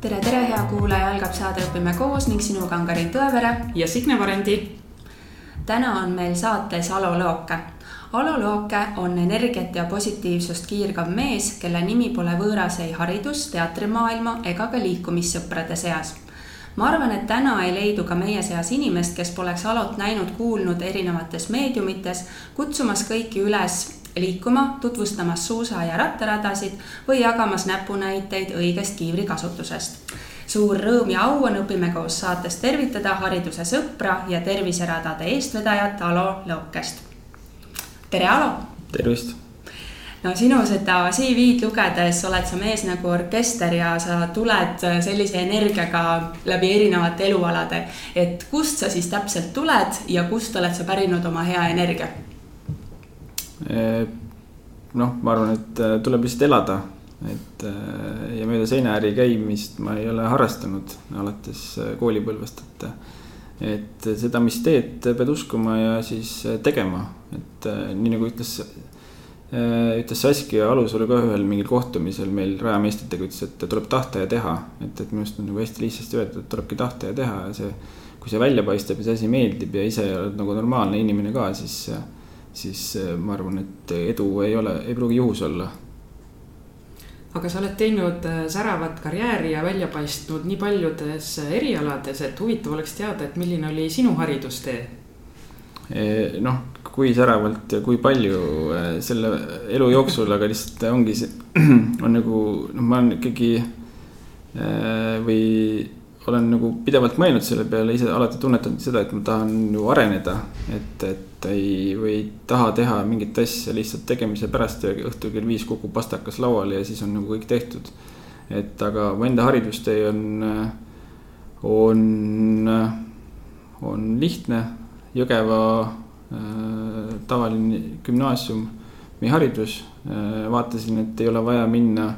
tere, tere, hea kuulaja, algab saade Õpime koos ning sinuga on Karin Tõevere ja Signe Varendi. täna on meil saates Alo Looke. Alo Looke on energiat ja positiivsust kiirgav mees, kelle nimi pole võõras ei haridus, teatrimaailma ega ka liikumissõprade seas ma arvan, et täna ei leidu ka meie seas inimest, kes poleks Alot näinud-kuulnud erinevates meediumites, kutsumas kõiki üles liikuma, tutvustamas suusa- ja rattaradasid või jagamas näpunäiteid õigest kiivrikasutusest. suur rõõm ja au on Õpime koos saates tervitada hariduse sõpra ja terviseradade eestvedajat Alo Lõukest. tere, Alo! tervist! no sinu seda CV-d lugedes oled sa mees nagu orkester ja sa tuled sellise energiaga läbi erinevate elualade. et kust sa siis täpselt tuled ja kust oled sa pärinud oma hea energia? Noh, ma arvan, et äh, tuleb lihtsalt elada, et äh, ja mööda seinaäri käimist ma ei ole harrastanud alates koolipõlvest, et. et seda, mis teed, pead uskuma ja siis tegema, et nii nagu ütles ütles Saskia Alusalu ka ühel mingil kohtumisel meil rajameistritega, ütles, et tuleb tahta ja teha. et, et minu arust on nagu hästi lihtsasti öeldud, et tulebki tahta ja teha ja see, kui see välja paistab ja see asi meeldib ja ise oled nagu normaalne inimene ka, siis siis äh, ma arvan, et edu ei ole, ei pruugi juhus olla. aga sa oled teinud äh, säravat karjääri ja välja paistnud nii paljudes äh, erialades, et huvitav oleks teada, et milline oli sinu haridustee? noh, kui säravalt ja kui palju selle elu jooksul, aga lihtsalt ongi see, on nagu noh, ma olen ikkagi või olen nagu pidevalt mõelnud selle peale, ise alati tunnetanud seda, et ma tahan ju areneda. et, et ei, või ei taha teha mingit asja lihtsalt tegemise pärast ja õhtul kell viis kukub pastakas lauale ja siis on nagu kõik tehtud. et aga mu enda haridustee on, on, on lihtne. Jõgeva äh, tavaline gümnaasiumi haridus äh,, vaatasin, et ei ole vaja minna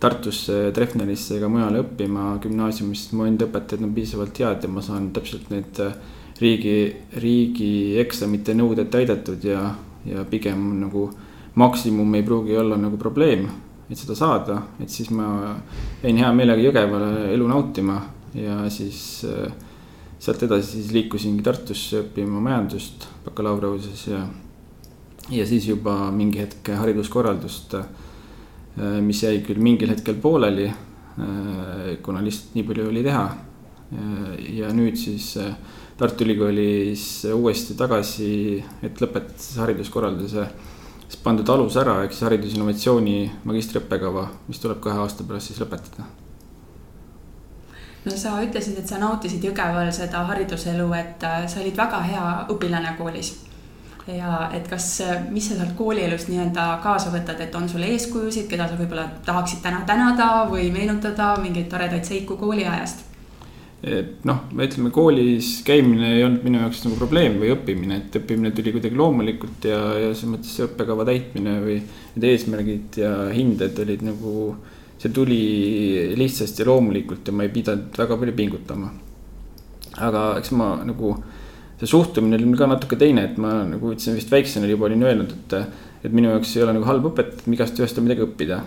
Tartusse, Treffnerisse ega mujale õppima gümnaasiumist, mu enda õpetajad on piisavalt head ja ma saan täpselt need äh, riigi, riigieksamite nõuded täidetud ja, ja pigem nagu maksimum ei pruugi olla nagu probleem, et seda saada, et siis ma jäin hea meelega Jõgevale elu nautima ja siis äh, sealt edasi siis liikusingi Tartusse õppima majandust bakalaureusesse ja, ja siis juba mingi hetk hariduskorraldust Äh, mis jäi küll mingil hetkel pooleli, äh, kuna lihtsalt nii palju oli teha. Äh, ja nüüd siis Tartu Ülikoolis uuesti tagasi, et lõpetada hariduskorralduse siis pandud alus ära, ehk siis haridusinnovatsiooni magistriõppekava, mis tuleb kahe aasta pärast siis lõpetada no sa ütlesid, et sa nautisid Jõgeval seda hariduselu, et sa olid väga hea õpilane koolis ja et kas, mis sa sealt koolielust nii-öelda kaasa võtad, et on sul eeskujusid, keda sa võib-olla tahaksid täna tänada või meenutada mingeid toredaid seiku kooliajast? et noh, ütleme koolis käimine ei olnud minu jaoks nagu probleem või õppimine, et õppimine tuli kuidagi loomulikult ja, ja selles mõttes see õppekava täitmine või need eesmärgid ja hinded olid nagu. see tuli lihtsasti loomulikult ja ma ei pidanud väga palju pingutama. aga eks ma nagu see suhtumine oli mul ka natuke teine, et ma nagu ütlesin vist väiksena juba olin öelnud, et. et minu jaoks ei ole nagu halb õpetada, igast ühest on midagi õppida.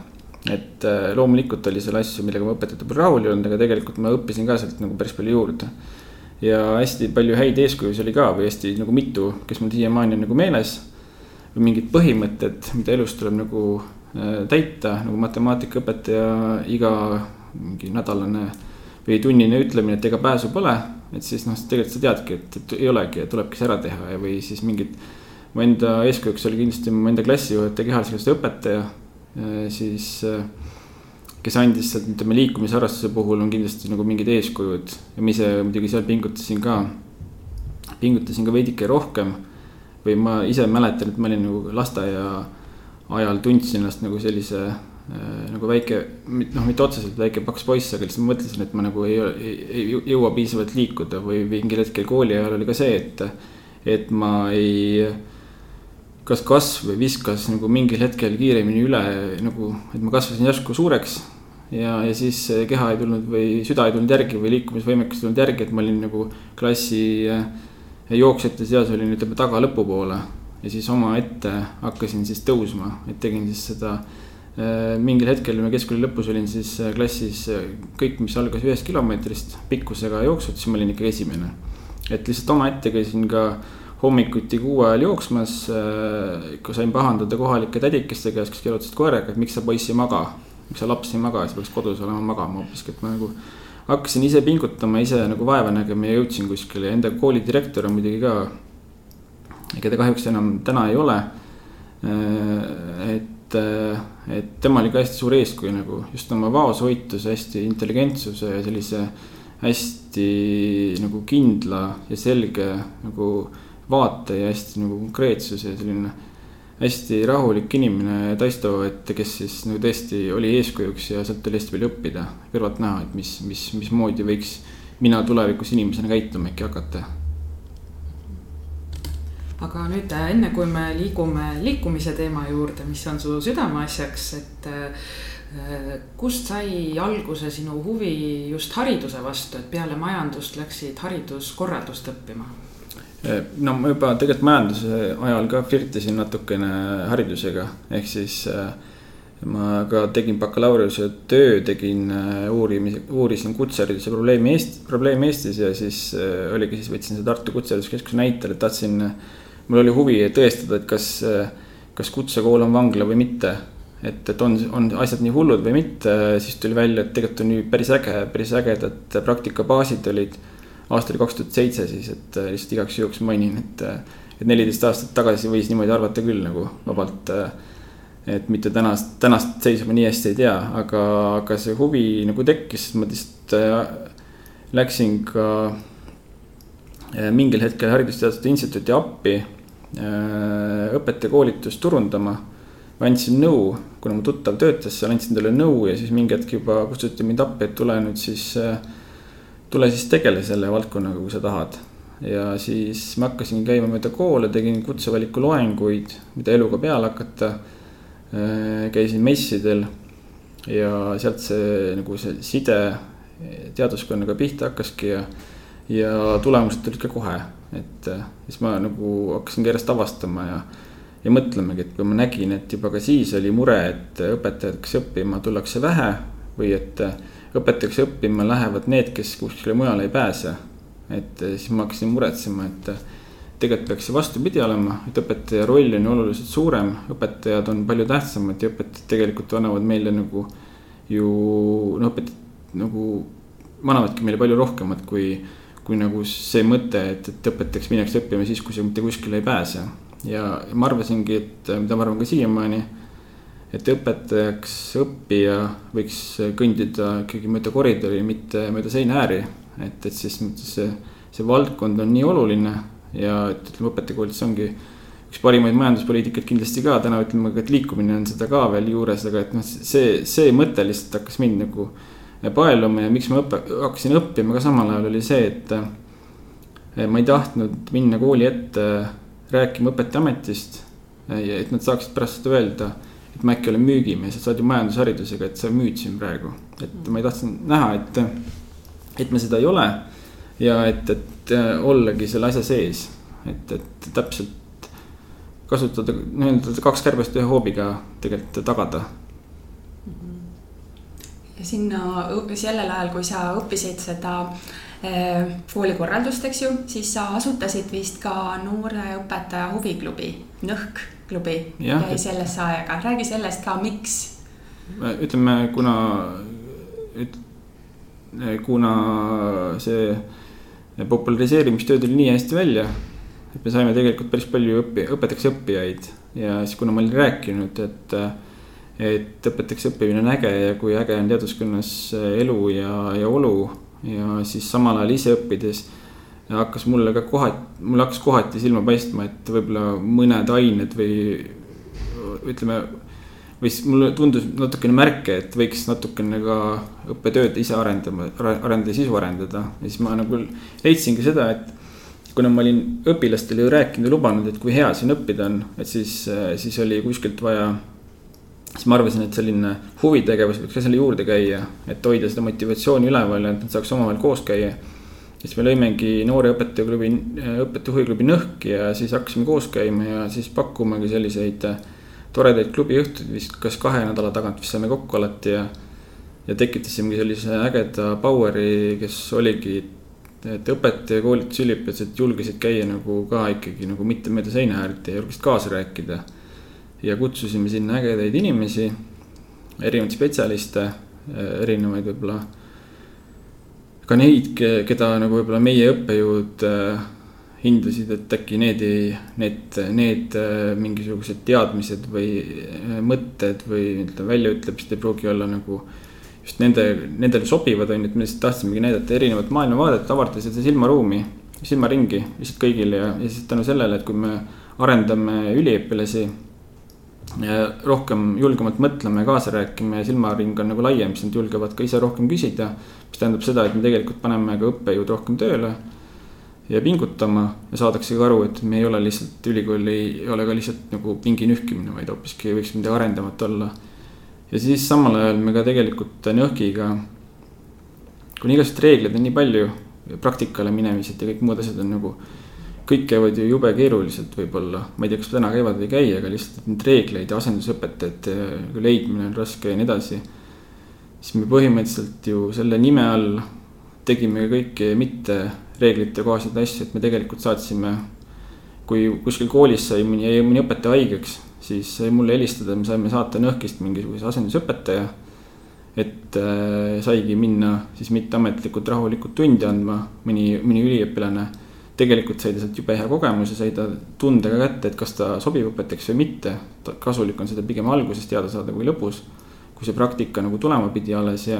et äh, loomulikult oli seal asju, millega ma õpetajate peal rahul ei olnud, aga tegelikult ma õppisin ka sealt nagu päris palju juurde. ja hästi palju häid eeskujusid oli ka või hästi nagu mitu, kes mul siiamaani on nagu meeles. mingid põhimõtted, mida elus tuleb nagu äh, täita, nagu matemaatikaõpetaja iga mingi nädalane või tunnine ütlemine, et ega pääsu pole et siis noh, tegelikult sa teadki, et, et ei olegi tulebki see ära teha ja, või siis mingid. mu enda eeskujuks oli kindlasti mu enda klassijuhataja, kehalise õpetaja, siis. kes andis sealt, ütleme liikumisharrastuse puhul on kindlasti nagu mingid eeskujud ja ma ise muidugi seal pingutasin ka. pingutasin ka veidike rohkem või ma ise mäletan, et ma olin nagu lasteaia ajal tundsin ennast nagu sellise Äh, nagu väike, noh, mitte otseselt väike paks poiss, aga lihtsalt ma mõtlesin, et ma nagu ei, ei, ei jõua piisavalt liikuda või mingil hetkel kooli ajal oli ka see, et. et ma ei, kas kasv viskas nagu mingil hetkel kiiremini üle nagu, et ma kasvasin järsku suureks. ja, ja siis keha ei tulnud või süda ei tulnud järgi või liikumisvõimekus ei tulnud järgi, et ma olin nagu klassi jooksjate seas olin, ütleme taga lõpupoole ja siis omaette hakkasin siis tõusma, et tegin siis seda äh, mingil hetkel ma keskkooli lõpus olin siis äh, klassis kõik, mis algas ühest kilomeetrist pikkusega jooksud, siis ma olin ikkagi esimene. et lihtsalt omaette käisin ka hommikuti kuue ajal jooksmas, kui sain pahandada kohalike tädikeste käest, kes kirjutasid koeraga, et miks sa poiss ei maga. miks sa laps ei maga, sa peaks kodus olema magama hoopiski, et ma nagu hakkasin ise pingutama, ise nagu vaeva nägema ja jõudsin kuskile ja enda kooli direktor on muidugi ka ta kahjuks enam täna ei ole. Äh, et, äh, et tema oli ka hästi suur eeskuju nagu just oma vaoshoituse, hästi intelligentsuse ja sellise hästi nagu kindla ja selge nagu vaate ja hästi nagu konkreetsuse ja selline hästi rahulik inimene Taisto, et kes siis nagu tõesti oli eeskujuks ja sealt oli hästi palju õppida, kõrvalt näha, et mis, mis, mismoodi võiks mina tulevikus inimesena käituma äkki hakata aga nüüd äh, enne kui me liigume liikumise teema juurde, mis on su südameasjaks, et äh, kust sai alguse sinu huvi just hariduse vastu, et peale majandust läksid hariduskorraldust õppima? Äh, no ma juba tegelikult majanduse ajal ka flirtisin natukene haridusega, ehk siis ma ka tegin bakalaureuse töö, tegin uurimise, uurisin kutsehariduse probleemi Eesti, probleemi Eestis ja siis oligi, siis võtsin seda Tartu Kutsehariduskeskuse näitel, et tahtsin mul oli huvi tõestada, et kas, kas kutsekool on vangla või mitte. et, et on, on asjad nii hullud või mitte, siis tuli välja, et tegelikult on ju päris äge, päris ägedad praktikabaasid olid. aasta oli kaks tuhat seitse siis, et lihtsalt igaks juhuks mainin, et, et neliteist aastat tagasi võis niimoodi arvata küll nagu vabalt. et mitte tänast, tänast seisu ma nii hästi ei tea, aga, aga see huvi nagu tekkis, ma lihtsalt läksin ka mingil hetkel Haridusteaduste Instituuti appi Äh, õpetajakoolitust turundama. ma andsin nõu, kuna mu tuttav töötas seal, andsin talle nõu ja siis mingi hetk juba kutsuti mind appi, et tule nüüd siis, äh, tule siis tegele selle valdkonnaga, kui sa tahad. ja siis ma hakkasin käima mööda koole, tegin kutsevaliku loenguid, mida eluga peale hakata. Äh, käisin messidel ja sealt see nagu see side teaduskonnaga pihta hakkaski ja, ja tulemused tulid ka kohe et äh, siis ma nagu hakkasingi järjest avastama ja, ja mõtlemegi, et kui ma nägin, et juba ka siis oli mure, et õpetajaks õppima tullakse vähe või et äh, õpetajaks õppima lähevad need, kes kuskile mujale ei pääse. et äh, siis ma hakkasin muretsema, et tegelikult peaks see vastupidi olema, et õpetaja roll on ju oluliselt suurem, õpetajad on palju tähtsamad ja õpetajad tegelikult annavad meile nagu ju noh, õpetajad nagu annavadki meile palju rohkemat kui kui nagu see mõte, et, et õpetajaks minnakse õppima siis, kui sa mitte kuskile ei pääse. ja ma arvasingi, et mida ma arvan ka siiamaani, et õpetajaks õppija võiks kõndida ikkagi mööda koridori, mitte mööda seinaääri. et, et siis see, see valdkond on nii oluline ja et ütleme, õpetajakoolitus ongi üks parimaid majanduspoliitikaid kindlasti ka täna ütleme et liikumine on seda ka veel juures, aga et noh, see, see mõte lihtsalt hakkas mind nagu paeluma ja miks ma õppe, hakkasin õppima ka samal ajal oli see, et. ma ei tahtnud minna kooli ette rääkima õpetajaametist. et nad saaksid pärast seda öelda, et ma äkki olen müügimees, et sa oled ju majandusharidusega, et sa müüd siin praegu. et ma ei tahtnud näha, et, et me seda ei ole. ja et, et ollagi selle asja sees, et, et täpselt kasutada nii-öelda kaks kärbest ühe hoobiga tegelikult tagada sinna sellel ajal, kui sa õppisid seda eh, koolikorraldust, eks ju, siis sa asutasid vist ka noore õpetaja huviklubi, Nõhk klubi jäi sellesse aega, räägi sellest ka, miks? ütleme, kuna, kuna see populariseerimistöö tuli nii hästi välja, et me saime tegelikult päris palju õppi-, õpetajaks õppijaid. Ja siis, kuna ma olin rääkinud, et et õpetajaks õppimine on äge ja kui äge on teaduskonnas äh, elu ja, ja olu. ja siis samal ajal ise õppides hakkas mulle ka kohati, mul hakkas kohati silma paistma, et võib-olla mõned ained või ütleme. või siis mulle tundus natukene märke, et võiks natukene ka õppetööd ise arendama, arendada, sisu arendada ja siis ma nagu leidsingi seda, et kuna ma olin õpilastele ju rääkinud ja lubanud, et kui hea siin õppida on, et siis, siis oli kuskilt vaja siis ma arvasin, et selline huvitegevus võiks ka selle juurde käia, et hoida seda motivatsiooni üleval ja et nad saaks omavahel koos käia. siis me lõimegi noore õpetajaklubi, õpetaja huvigrupi Nõhk ja siis hakkasime koos käima ja siis pakkumagi selliseid toredaid klubiõhtuid vist kas kahe nädala tagant vist saime kokku alati ja. ja tekitasimegi sellise ägeda power'i, kes oligi, et õpetaja, koolitusüliõpilased julgesid käia nagu ka ikkagi nagu mitte mööda seina äärt ja julgesid kaasa rääkida. Ja kutsusime sinna ägedaid inimesi, erinevaid spetsialiste, erinevaid võib-olla ka neid, keda nagu võib-olla meie õppejõud äh, hindasid, et äkki need ei, need, need äh, mingisugused teadmised või äh, mõtted või ütleme, väljaütlemised ei pruugi olla nagu just nende, nendele sobivad, on ju, et me lihtsalt tahtsimegi näidata erinevat maailmavaadet, avardada seda silmaruumi, silmaringi lihtsalt kõigile ja, ja siis tänu sellele, et kui me arendame üliõpilasi rohkem julgemalt mõtlema ja kaasa rääkima ja silmaring on nagu laiem, siis nad julgevad ka ise rohkem küsida. mis tähendab seda, et me tegelikult paneme ka õppejõud rohkem tööle ja pingutama ja saadakse ka aru, et me ei ole lihtsalt, ülikool ei ole ka lihtsalt nagu pingi nühkimine, vaid hoopiski võiks midagi arendavat olla. ja siis samal ajal me ka tegelikult Nõhkiga, kuna igasuguseid reegleid on nii palju, praktikale minemised ja kõik muud asjad on nagu kõik käivad ju jube keeruliselt võib-olla, ma ei tea, kas täna käivad või ei käi, aga lihtsalt neid reegleid ja asendusõpetajate leidmine on raske ja nii edasi. siis me põhimõtteliselt ju selle nime all tegime kõiki mitte reeglite kohaseid asju, et me tegelikult saatsime. kui kuskil koolis sai mõni, jäi mõni õpetaja haigeks, siis sai mulle helistada, me saime saata Nõhkist mingisuguse asendusõpetaja. et äh, saigi minna siis mitteametlikult rahulikult tundi andma, mõni, mõni üliõpilane tegelikult sai ta sealt jube hea kogemuse, sai ta tunde ka kätte, et kas ta sobib õpetajaks või mitte. kasulik on seda pigem alguses teada saada kui lõpus, kui see praktika nagu tulema pidi alles ja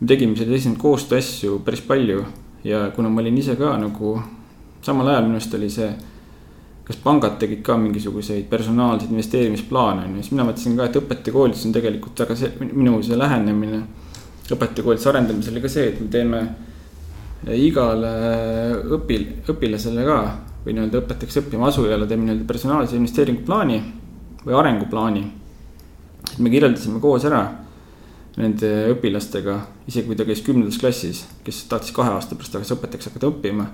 me tegime selliseid esimesi koostööasju päris palju ja kuna ma olin ise ka nagu samal ajal minu arust oli see, kas pangad tegid ka mingisuguseid personaalseid investeerimisplaane on ju, siis mina mõtlesin ka, et õpetajakoolitus on tegelikult väga see minu see lähenemine õpetajakoolituse arendamisele ka see, et me teeme igale õpil-, õpilasele ka või nii-öelda õpetajaks õppima asujale teeme nii-öelda personaalse investeeringuplaani või arenguplaani. et me kirjeldasime koos ära nende õpilastega, isegi kui ta käis kümnendas klassis, kes tahtis kahe aasta pärast tagasi õpetajaks hakata õppima.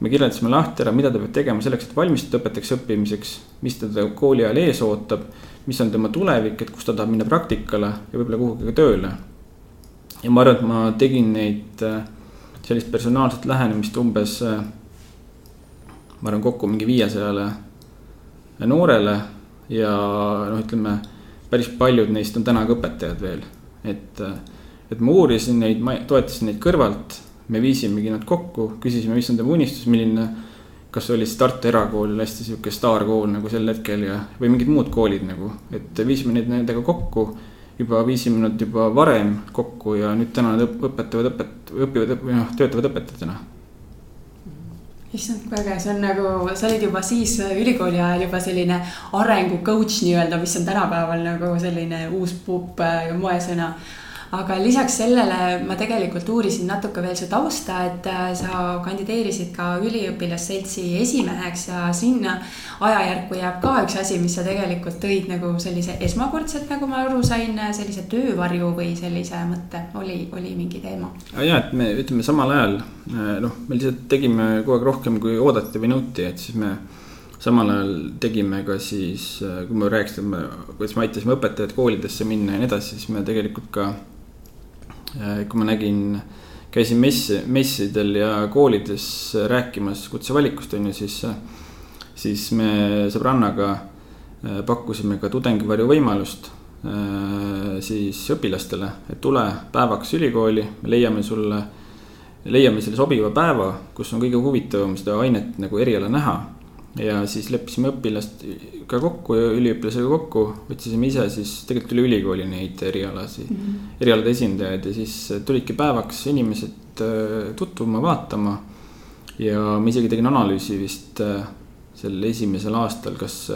me kirjeldasime lahti ära, mida ta peab tegema selleks, et valmistuda õpetajaks õppimiseks, mis teda kooli ajal ees ootab, mis on tema tulevik, et kus ta tahab minna praktikale ja võib-olla kuhugi ka tööle. ja ma arvan, et ma tegin neid äh, sellist personaalset lähenemist umbes, äh, ma arvan, kokku mingi viiesajale noorele ja noh, ütleme päris paljud neist on täna ka õpetajad veel, et, äh, et ma uurisin neid, ma toetasin neid kõrvalt, me viisimegi nad kokku, küsisime, mis on tema unistus, milline. kas oli siis Tartu erakool, hästi sihuke staarkool nagu sel hetkel ja, või mingid muud koolid nagu, et viisime neid nendega kokku juba viisime nad juba varem kokku ja nüüd täna nad õpetavad õpet-, õpivad noh, töötavad õpetajatena. issand, kui äge, see on nagu, sa olid juba siis ülikooli ajal juba selline arengu coach nii-öelda, mis on tänapäeval nagu selline uus pupp moesõna aga lisaks sellele ma tegelikult uurisin natuke veel su tausta, et äh, sa kandideerisid ka üliõpilasseltsi esimeheks ja sinna ajajärku jääb ka üks asi, mis sa tegelikult tõid nagu sellise esmakordselt, nagu ma aru sain, sellise töövarju või sellise mõtte, oli, oli mingi teema? ja, et me ütleme samal ajal äh, noh, me lihtsalt tegime kogu aeg rohkem, kui oodati või nõuti, et siis me samal ajal tegime ka siis, äh, kui me rääkisime, kuidas me aitasime õpetajaid koolidesse minna ja nii edasi, siis me tegelikult ka kui ma nägin, käisin messi, messidel ja koolides rääkimas kutsevalikust on ju, siis, siis me sõbrannaga äh, pakkusime ka tudengivarju võimalust äh, siis õpilastele, et tule päevaks ülikooli, me leiame sulle, leiame selle sobiva päeva, kus on kõige huvitavam seda ainet nagu eriala näha ja siis leppisime õpilastega kokku ja üliõpilasega kokku, võtsisime ise siis tegelikult üle ülikooli neid erialasid mm, -hmm. erialade esindajaid ja siis tulidki päevaks inimesed äh, tutvuma, vaatama. ja ma isegi tegin analüüsi vist äh, sel esimesel aastal, kas,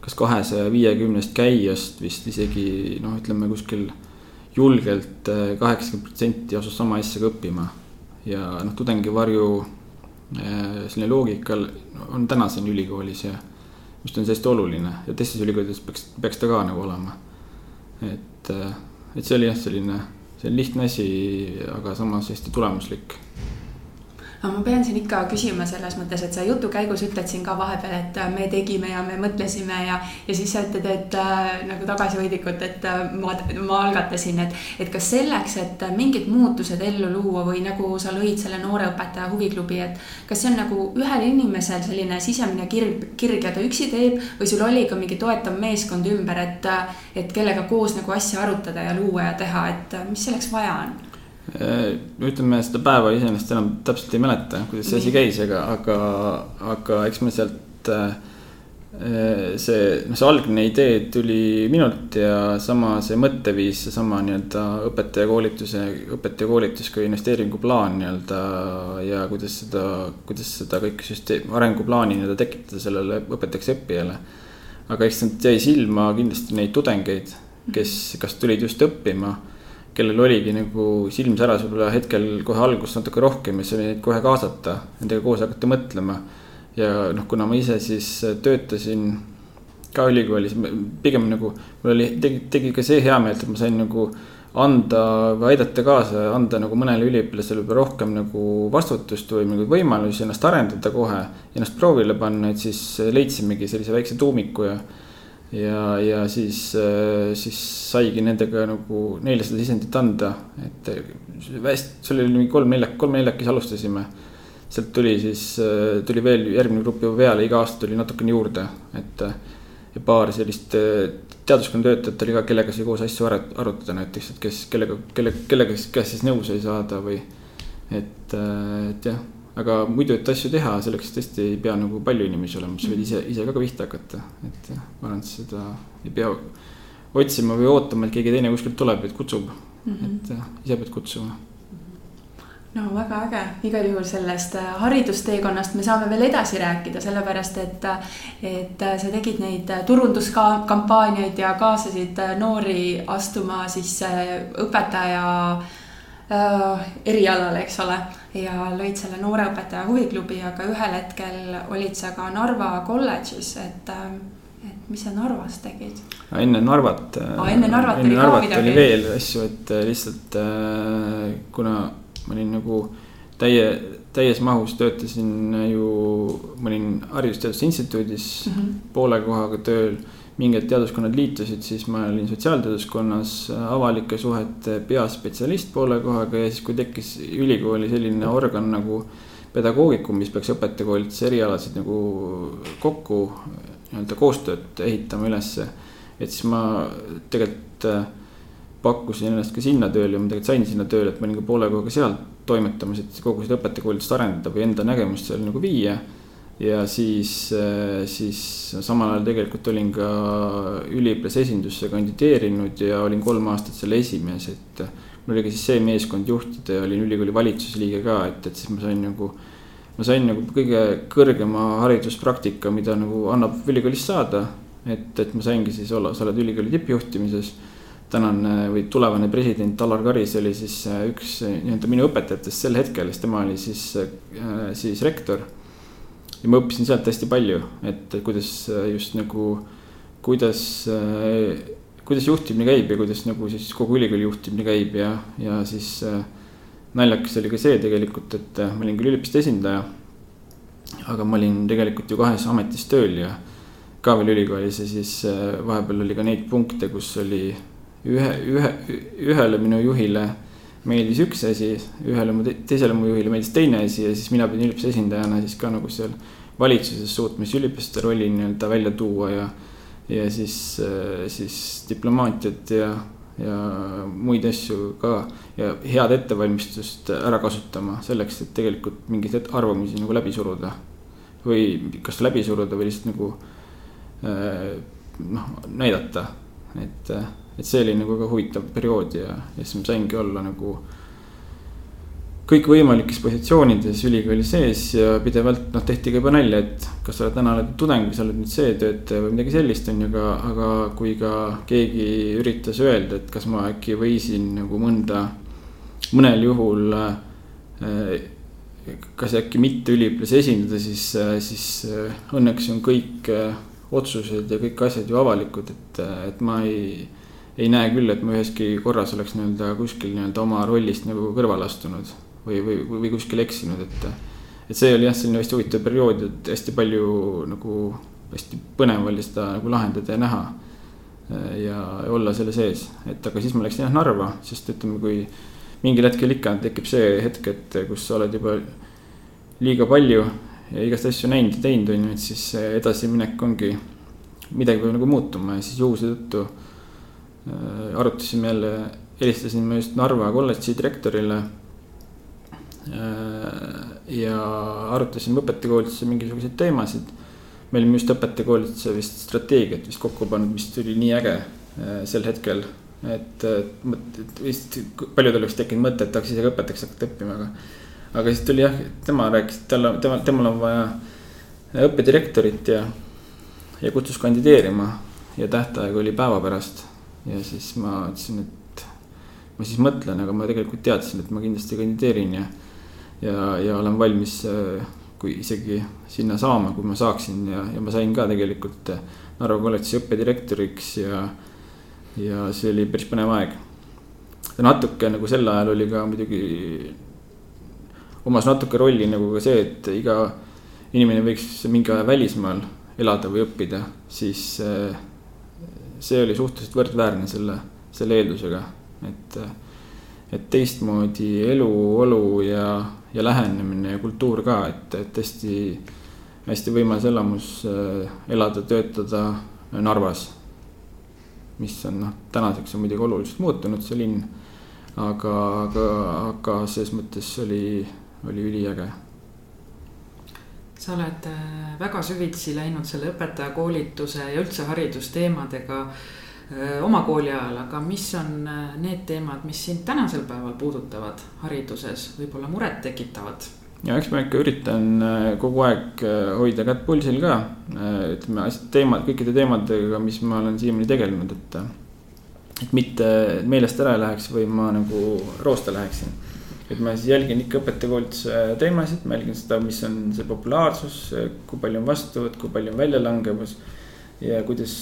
kas kahesaja viiekümnest käijast vist isegi noh, ütleme kuskil julgelt äh, kaheksakümmend protsenti asus sama asja ka õppima. ja noh, tudengivarju selline loogika on täna siin ülikoolis ja mis on hästi oluline ja teistes ülikoolides peaks, peaks ta ka nagu olema. et, äh, et see oli jah, selline, see on lihtne asi, aga samas hästi tulemuslik. Aga ma pean siin ikka küsima selles mõttes, et sa jutu käigus ütled siin ka vahepeal, et äh, me tegime ja me mõtlesime ja, ja siis sa ütled, et äh, nagu tagasihoidlikult, et äh, ma, ma algatasin, et, et kas selleks, et mingid muutused ellu luua või nagu sa lõid selle noore õpetaja huviklubi, et kas see on nagu ühel inimesel selline sisemine kirg, kirg ja ta üksi teeb või sul oli ka mingi toetav meeskond ümber, et, et kellega koos nagu asja arutada ja luua ja teha, et mis selleks vaja on? Äh, ütleme seda päeva iseenesest enam täpselt ei mäleta, kuidas see asi käis, aga, aga, aga eks me sealt äh, see, noh, see algne idee tuli minult ja sama see mõtteviis, seesama nii-öelda õpetajakoolituse, õpetajakoolitus kui investeeringuplaan nii-öelda. ja kuidas seda, kuidas seda kõike süsteemi, arenguplaani nii-öelda tekitada sellele õpetajaks õppijale. aga eks sealt jäi silma kindlasti neid tudengeid, kes, kas tulid just õppima kellel oligi nagu silm säras võib-olla hetkel kohe alguses natuke rohkem ja oli neid kohe kaasata, nendega koos hakata mõtlema. ja noh, kuna ma ise siis töötasin ka ülikoolis, pigem nagu mul oli, tegi, tegi ka see heameelt, et ma sain nagu anda või aidata kaasa, anda nagu mõnele üliõpilasele võib-olla rohkem nagu vastutust või mingeid võimalusi ennast arendada kohe. Ennast proovile panna, et siis leidsimegi sellise väikse tuumiku ja ja, ja siis, äh, siis saigi nendega nagu neile seda sisendit anda, et hästi, seal oli mingi kolm neljak, kolm neljakesi alustasime. sealt tuli siis, äh, tuli veel järgmine grupp juba peale, iga aasta tuli natukene juurde, et. ja paar sellist äh, teaduskonna töötajat oli ka, kellega sai koos asju arutada näiteks, et kes, kellega, kelle, kellega, kes siis nõu sai saada või. et, et jah aga muidu, et asju teha, selleks tõesti ei pea nagu palju inimesi olema, sa võid ise, ise ka, pihta hakata, et ma arvan, et seda ei pea otsima või ootama, et keegi teine kuskilt tuleb, et kutsub. Mm, -hmm. et ise pead kutsuma. No väga äge, igal juhul sellest äh, haridusteekonnast me saame veel edasi rääkida, sellepärast et, et sa tegid neid turunduskampaaniaid ja kaasasid noori astuma siis õpetaja äh, erialale, eks ole ja lõid selle nooreõpetaja huviklubi, aga ühel hetkel olid sa ka Narva kolledžis, et, et mis sa Narvas tegid? enne Narvat oh,. enne Narvat enne oli Narvat ka midagi. oli veel asju, et äh, lihtsalt äh, kuna ma olin nagu täie, täies mahus töötasin ju, ma olin Haridus-Teaduste Instituudis mm -hmm. poole kohaga tööl mingid teaduskonnad liitusid, siis ma olin sotsiaalteaduskonnas avalike suhete peaspetsialist poole kohaga ja siis, kui tekkis ülikooli selline organ nagu pedagoogikum, mis peaks õpetajakoolituse erialasid nagu kokku nii-öelda koostööd ehitama ülesse. et siis ma tegelikult äh, pakkusin ennast ka sinna tööle ja ma tegelikult sain sinna tööle, et ma olin ka poole kohaga seal toimetamas, et kogu seda õpetajakoolitust arendada või enda nägemust seal nagu viia ja siis, äh, siis samal ajal tegelikult olin ka üliõpilase esindusse kandideerinud ja olin kolm aastat selle esimees, et. mul oli ka siis see meeskond juhtida ja olin ülikooli valitsusliige ka, et, et siis ma sain nagu. ma sain nagu kõige kõrgema hariduspraktika, mida nagu annab ülikoolis saada. et, et ma saingi siis olla, sa oled ülikooli tippjuhtimises tänane või tulevane president Alar Karis oli siis äh, üks nii-öelda minu õpetajatest sel hetkel, sest tema oli siis, äh, siis rektor ja ma õppisin sealt hästi palju, et kuidas äh, just nagu, kuidas, äh, kuidas juhtimine käib ja kuidas nagu siis kogu ülikooli juhtimine käib ja, ja siis äh, naljakas oli ka see tegelikult, et ma olin küll üliõpilaste esindaja. aga ma olin tegelikult ju kahes ametis tööl ja ka veel ülikoolis ja siis vahepeal oli ka neid punkte, kus oli ühe, ühe, ühele minu juhile meeldis üks asi, ühele mu teisele mu juhile meeldis teine asi ja siis mina pidin üliõpilase esindajana siis ka nagu seal valitsuses suutma siis üliõpilaste rolli nii-öelda välja tuua ja. ja siis, siis diplomaatiat ja, ja muid asju ka ja head ettevalmistust ära kasutama selleks, et tegelikult mingeid arvamusi nagu läbi suruda. või kas läbi suruda või lihtsalt nagu noh, näidata, et et see oli nagu ka huvitav periood ja, ja siis ma saingi olla nagu kõikvõimalikes positsioonides ülikooli sees ja pidevalt noh, tehti ka juba nalja, et kas sa oled täna oled tudeng või sa oled nüüd see töötaja või midagi sellist, on ju, aga, aga kui ka keegi üritas öelda, et kas ma äkki võisin nagu mõnda, mõnel juhul äh, kas äkki mitte üliõpilasi esindada, siis, siis õnneks on kõik otsused ja kõik asjad ju avalikud, et, et ma ei ei näe küll, et ma üheski korras oleks nii-öelda kuskil nii-öelda oma rollist nagu kõrvale astunud või, või, või kuskil eksinud, et et see oli jah, selline hästi huvitav periood, et hästi palju nagu, hästi põnev oli seda nagu lahendada ja näha. ja olla selle sees, et aga siis ma läksin jah Narva, sest ütleme, kui mingil hetkel ikka tekib see hetk, et kus sa oled juba liiga palju ja igast asju näinud ja teinud, on ju, et siis edasiminek ongi, midagi peab nagu muutuma ja siis juhuse tõttu äh, arutasime jälle, helistasime just Narva kolledži direktorile Äh, ja arutasime õpetajakoolituse mingisuguseid teemasid. me olime just õpetajakoolituse vist strateegiat vist kokku pannud, mis tuli nii äge äh, sel hetkel. et, et vist paljudel oleks tekkinud mõte, et tahaks ise ka õpetajaks hakata õppima, aga. aga siis tuli jah, tema rääkis, tal, tema, temal on vaja õppedirektorit ja, ja kutsus kandideerima. ja tähtaeg oli päeva pärast ja siis ma ütlesin, et ma siis mõtlen, aga ma tegelikult teadsin, et ma kindlasti kandideerin ja ja, ja olen valmis, äh, kui isegi sinna saama, kui ma saaksin ja, ja ma sain ka tegelikult äh, Narva kolledži õppedirektoriks ja, ja see oli päris põnev aeg. natuke nagu sel ajal oli ka muidugi, omas natuke rolli nagu ka see, et iga inimene võiks mingi aja välismaal elada või õppida, siis äh, see oli suhteliselt võrdväärne selle, selle eeldusega, et, et teistmoodi eluolu ja ja lähenemine ja kultuur ka, et, et hästi, hästi võimas elamus äh, elada, töötada Narvas. mis on noh, tänaseks on muidugi oluliselt muutunud see linn. aga, aga, aga ses mõttes oli, oli üliäge sa oled äh, väga süvitsi läinud selle õpetajakoolituse ja üldse haridusteemadega oma kooli ajal, aga mis on need teemad, mis sind tänasel päeval puudutavad hariduses, võib-olla muret tekitavad? ja eks ma ikka üritan kogu aeg hoida kätt pulsil ka, ütleme teemad, kõikide teemadega, mis ma olen siiamaani tegelenud, et. et mitte meelest ära ei läheks või ma nagu roosta läheksin. Et ma siis jälgin ikka õpetajakoolituse teemasid, ma jälgin seda, mis on see populaarsus, kui palju on vastuvõtt, kui palju on väljalangevus ja kuidas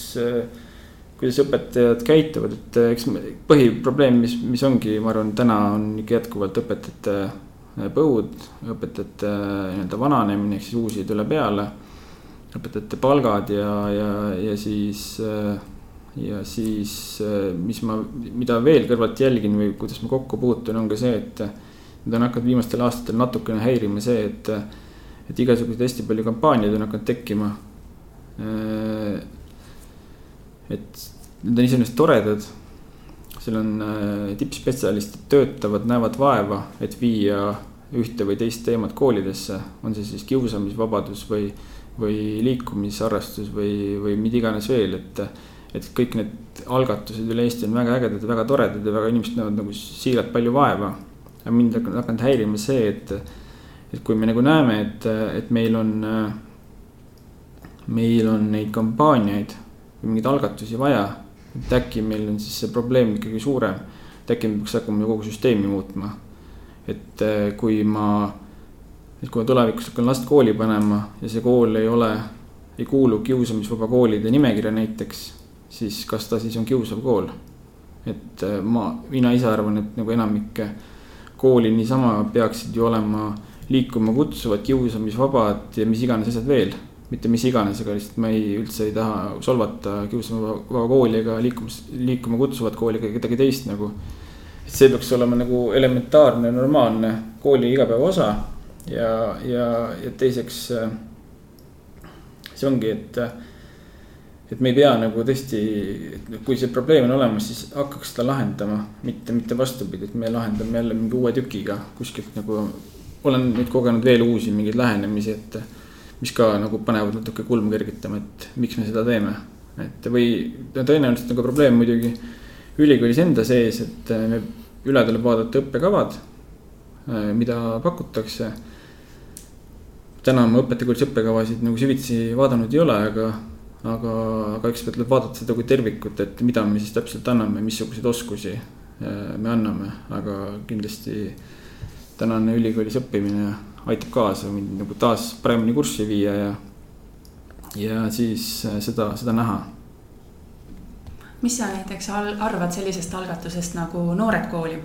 kuidas õpetajad käituvad, et eh, eks põhiprobleem, mis, mis ongi, ma arvan, täna on ikka jätkuvalt õpetajate eh, põud, õpetajate eh, nii-öelda vananemine, ehk siis uusi ei tule peale. õpetajate palgad ja, ja, ja siis, ja siis, mis ma, mida veel kõrvalt jälgin või kuidas ma kokku puutun, on ka see, et. Nüüd on hakanud viimastel aastatel natukene häirima see, et, et igasuguseid hästi palju kampaaniaid on hakanud tekkima et need on iseenesest toredad. seal on äh, tippspetsialistid töötavad, näevad vaeva, et viia ühte või teist teemat koolidesse, on see siis kiusamisvabadus või, või liikumisharrastus või, või mida iganes veel, et. et kõik need algatused üle Eesti on väga ägedad ja väga toredad ja väga inimesed näevad nagu siiralt palju vaeva. Aga mind on hakanud häirima see, et, et kui me nagu näeme, et, et meil on, meil on neid kampaaniaid või mingeid algatusi vaja. et äkki meil on siis see probleem ikkagi suurem, et äkki me peaks hakkama kogu süsteemi muutma. et äh, kui ma, et kui ma tulevikus hakkan last kooli panema ja see kool ei ole, ei kuulu kiusamisvaba koolide nimekirja näiteks, siis kas ta siis on kiusav kool? et äh, ma, mina ise arvan, et nagu enamik kooli niisama peaksid ju olema liikuma kutsuvad, kiusamisvabad ja mis iganes asjad veel mitte mis iganes, aga lihtsalt ma ei, üldse ei taha solvata kiusama kooli ega liikumis, liikuma kutsuvat kooli ega kedagi teist nagu. see peaks olema nagu elementaarne, normaalne kooli igapäeva osa ja, ja, ja teiseks. see ongi, et, et me ei pea nagu tõesti, kui see probleem on olemas, siis hakkaks seda lahendama, mitte, mitte vastupidi, et me lahendame jälle mingi uue tükiga kuskilt nagu. olen nüüd kogenud veel uusi mingeid lähenemisi, et mis ka nagu panevad natuke kulmu kergitama, et miks me seda teeme. et või tõenäoliselt on ka probleem muidugi ülikoolis enda sees, et me üle tuleb vaadata õppekavad, mida pakutakse. täna ma õpetajakoolis õppekavasid nagu süvitsi vaadanud ei ole, aga, aga, aga eks tuleb vaadata seda kui tervikut, et mida me siis täpselt anname, missuguseid oskusi äh, me anname, aga kindlasti tänane ülikoolis õppimine aitab kaasa mind nagu taas paremini kurssi viia ja, ja siis äh, seda, seda näha. mis sa näiteks arvad sellisest algatusest nagu Noored kooli?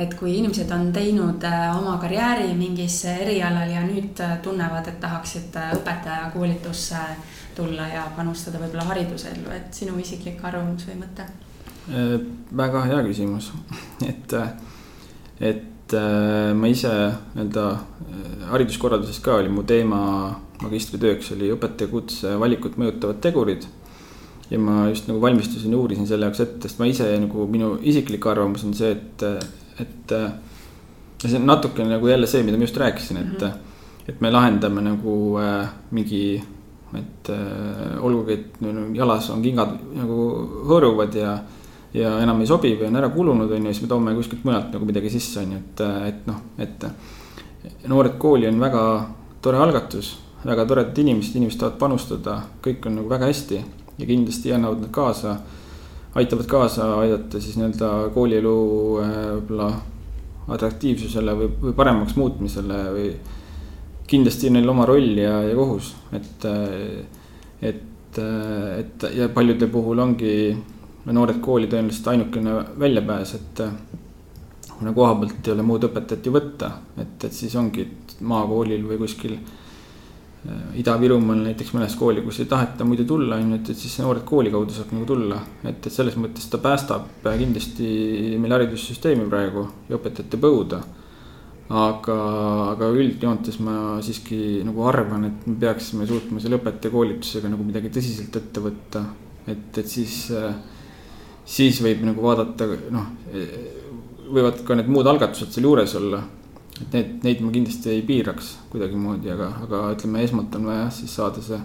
et kui inimesed on teinud äh, oma karjääri mingis erialal ja nüüd tunnevad, et tahaksid õpetajakoolitusse tulla ja panustada võib-olla haridusellu, et sinu isiklik arvamus või mõte? väga hea küsimus, et, et ma ise nii-öelda hariduskorralduses ka oli mu teema magistritööks oli õpetajakutse valikut mõjutavad tegurid ja ma just nagu valmistusin ja uurisin selle jaoks ette, sest ma ise nagu minu isiklik arvamus on see, et, et. see on natukene nagu jälle see, mida ma just rääkisin, et mm, -hmm. et me lahendame nagu äh, mingi, et äh, olgugi, et jalas on kingad nagu hõõruvad ja. ja enam ei sobi või on ära kulunud, on ju, siis me toome kuskilt mujalt nagu midagi sisse, on ju, et, et noh, et. noored kooli on väga tore algatus, väga toredad inimesed, inimesed tahavad panustada, kõik on nagu väga hästi ja kindlasti annavad nad kaasa, aitavad kaasa aidata siis nii-öelda koolielu äh, võib-olla atraktiivsusele või, või paremaks muutmisele või. Kindlasti neil oma roll ja, ja kohus, et, et, et ja paljude puhul ongi noored kooli tõenäoliselt ainukene väljapääs, et kuna koha pealt ei ole muud õpetajat ju võtta, et, et siis ongi maakoolil või kuskil Äh, Ida-Virumaal näiteks mõnes kooli, kus ei taheta muidu tulla, on ju, et, et siis noored kooli kaudu saab nagu tulla. et, et selles mõttes ta päästab kindlasti meil haridussüsteemi praegu ja õpetajate põuda. Aga, aga üldjoontes ma siiski nagu arvan, et me peaksime suutma selle õpetajakoolitusega nagu midagi tõsiselt ette võtta. et, et siis, siis võib nagu vaadata, noh, võivad ka need muud algatused seal juures olla et need, neid ma kindlasti ei piiraks kuidagimoodi, aga, aga ütleme, esmalt on vaja siis saada see,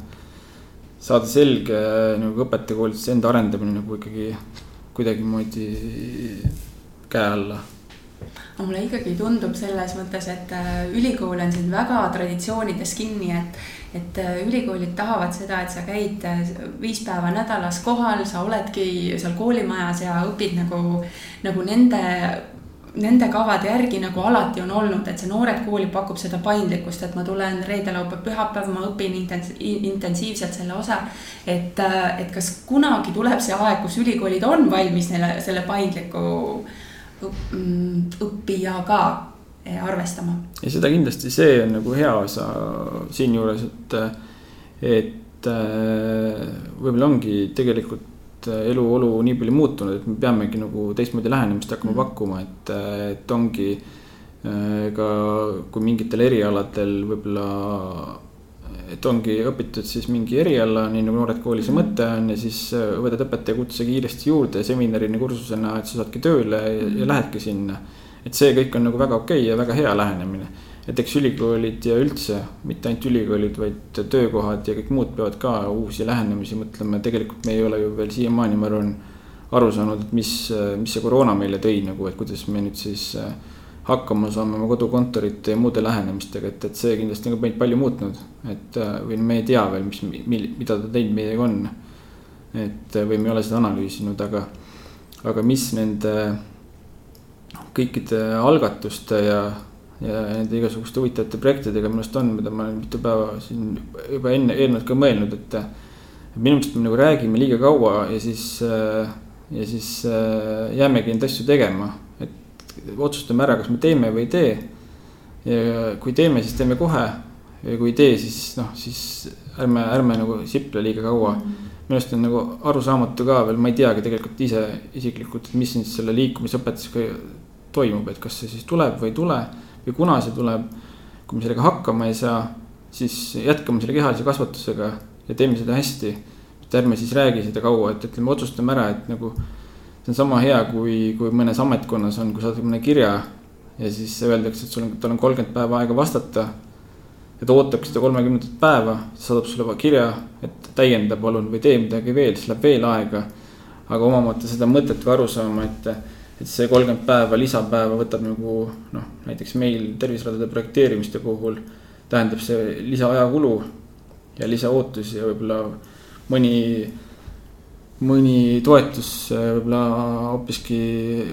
saada selge nagu õpetajakoolituse enda arendamine nagu ikkagi kuidagimoodi käe alla aga mulle ikkagi tundub selles mõttes, et äh, ülikool on siin väga traditsioonides kinni, et, et äh, ülikoolid tahavad seda, et sa käid äh, viis päeva nädalas kohal, sa oledki seal koolimajas ja õpid nagu, nagu nende nende kavade järgi nagu alati on olnud, et see Noored Kooli pakub seda paindlikkust, et ma tulen reede, laupäev, pühapäev, ma õpin intensi intensiivselt selle osa. et, äh, et kas kunagi tuleb see aeg, kus ülikoolid on valmis neile selle paindliku mm, õppijaga eh, arvestama? ja seda kindlasti, see on nagu hea osa siinjuures, et, et äh, võib-olla ongi tegelikult et eluolu nii palju muutunud, et me peamegi nagu teistmoodi lähenemist hakkama mm. pakkuma, et, et ongi ka kui mingitel erialadel võib-olla. Et ongi õpitud siis mingi eriala, nii nagu Noored Koolis mm. mõte on ja siis äh, võtad õpetajakutse kiiresti juurde seminarini kursusena, et sa saadki tööle ja, ja mm. lähedki sinna. et see kõik on nagu väga okei okay ja väga hea lähenemine et eks ülikoolid ja üldse mitte ainult ülikoolid, vaid töökohad ja kõik muud peavad ka uusi lähenemisi mõtlema, tegelikult me ei ole ju veel siiamaani, ma arvan. aru saanud, et mis, mis see koroona meile tõi nagu, et kuidas me nüüd siis äh, hakkama saame oma kodukontorite ja muude lähenemistega, et, et see kindlasti on ka meid palju muutnud. et äh, või me ei tea veel, mis, mida ta teinud meiega on. et või me ei ole seda analüüsinud, aga, aga mis nende kõikide algatuste ja ja nende igasuguste huvitavate projektidega minu arust on, mida ma olen mitu päeva siin juba enne, eelnevalt ka mõelnud, et. minu meelest me nagu räägime liiga kaua ja siis, ja siis jäämegi neid asju tegema. Otsustame ära, kas me teeme või ei tee. ja kui teeme, siis teeme kohe. ja kui ei tee, siis noh, siis ärme, ärme nagu siple liiga kaua mm. -hmm minu arust on nagu arusaamatu ka veel, ma ei teagi tegelikult ise isiklikult, et mis nüüd selle liikumisõpetusega toimub, et kas see siis tuleb või ei tule või kuna see tuleb. kui me sellega hakkama ei saa, siis jätkame selle kehalise kasvatusega ja teeme seda hästi. et ärme siis räägi seda kaua, et ütleme, otsustame ära, et nagu. See on sama hea, kui, kui mõnes ametkonnas on, kui saadad mõne kirja ja siis öeldakse, et sul on, tal on kolmkümmend päeva aega vastata. ja ta ootabki seda kolmekümnendat päeva, saadab sulle kirja, et täienda palun või tee midagi veel, siis läheb veel aega. aga omamata seda mõtet või arusaama, et et see kolmkümmend päeva lisapäeva võtab nagu noh, näiteks meil terviseradade projekteerimiste puhul tähendab see lisaajakulu ja lisaootusi ja võib-olla mõni, mõni toetus võib-olla hoopiski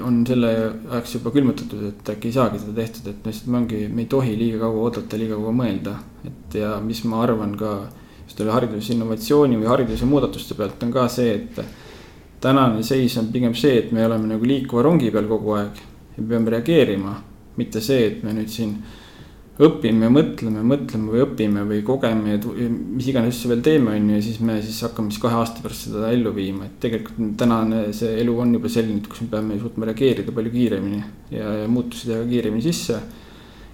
on selle ajaks juba külmutatud, et äkki ei saagi seda tehtud, et lihtsalt me ongi, me ei tohi liiga kaua oodata, liiga kaua mõelda. et ja mis ma arvan ka just selle haridusinnovatsiooni või hariduse muudatuste pealt on ka see, et tänane seis on pigem see, et me oleme nagu liikuva rongi peal kogu aeg ja peame reageerima, mitte see, et me nüüd siin õpime, mõtleme, mõtleme või õpime või kogeme ja mis iganes asju veel teeme, on ju, ja siis me siis hakkame siis kahe aasta pärast seda ellu viima, et tegelikult tänane see elu on juba selline, et kus me peame suutma reageerida palju kiiremini ja, ja muutusi teha kiiremini sisse.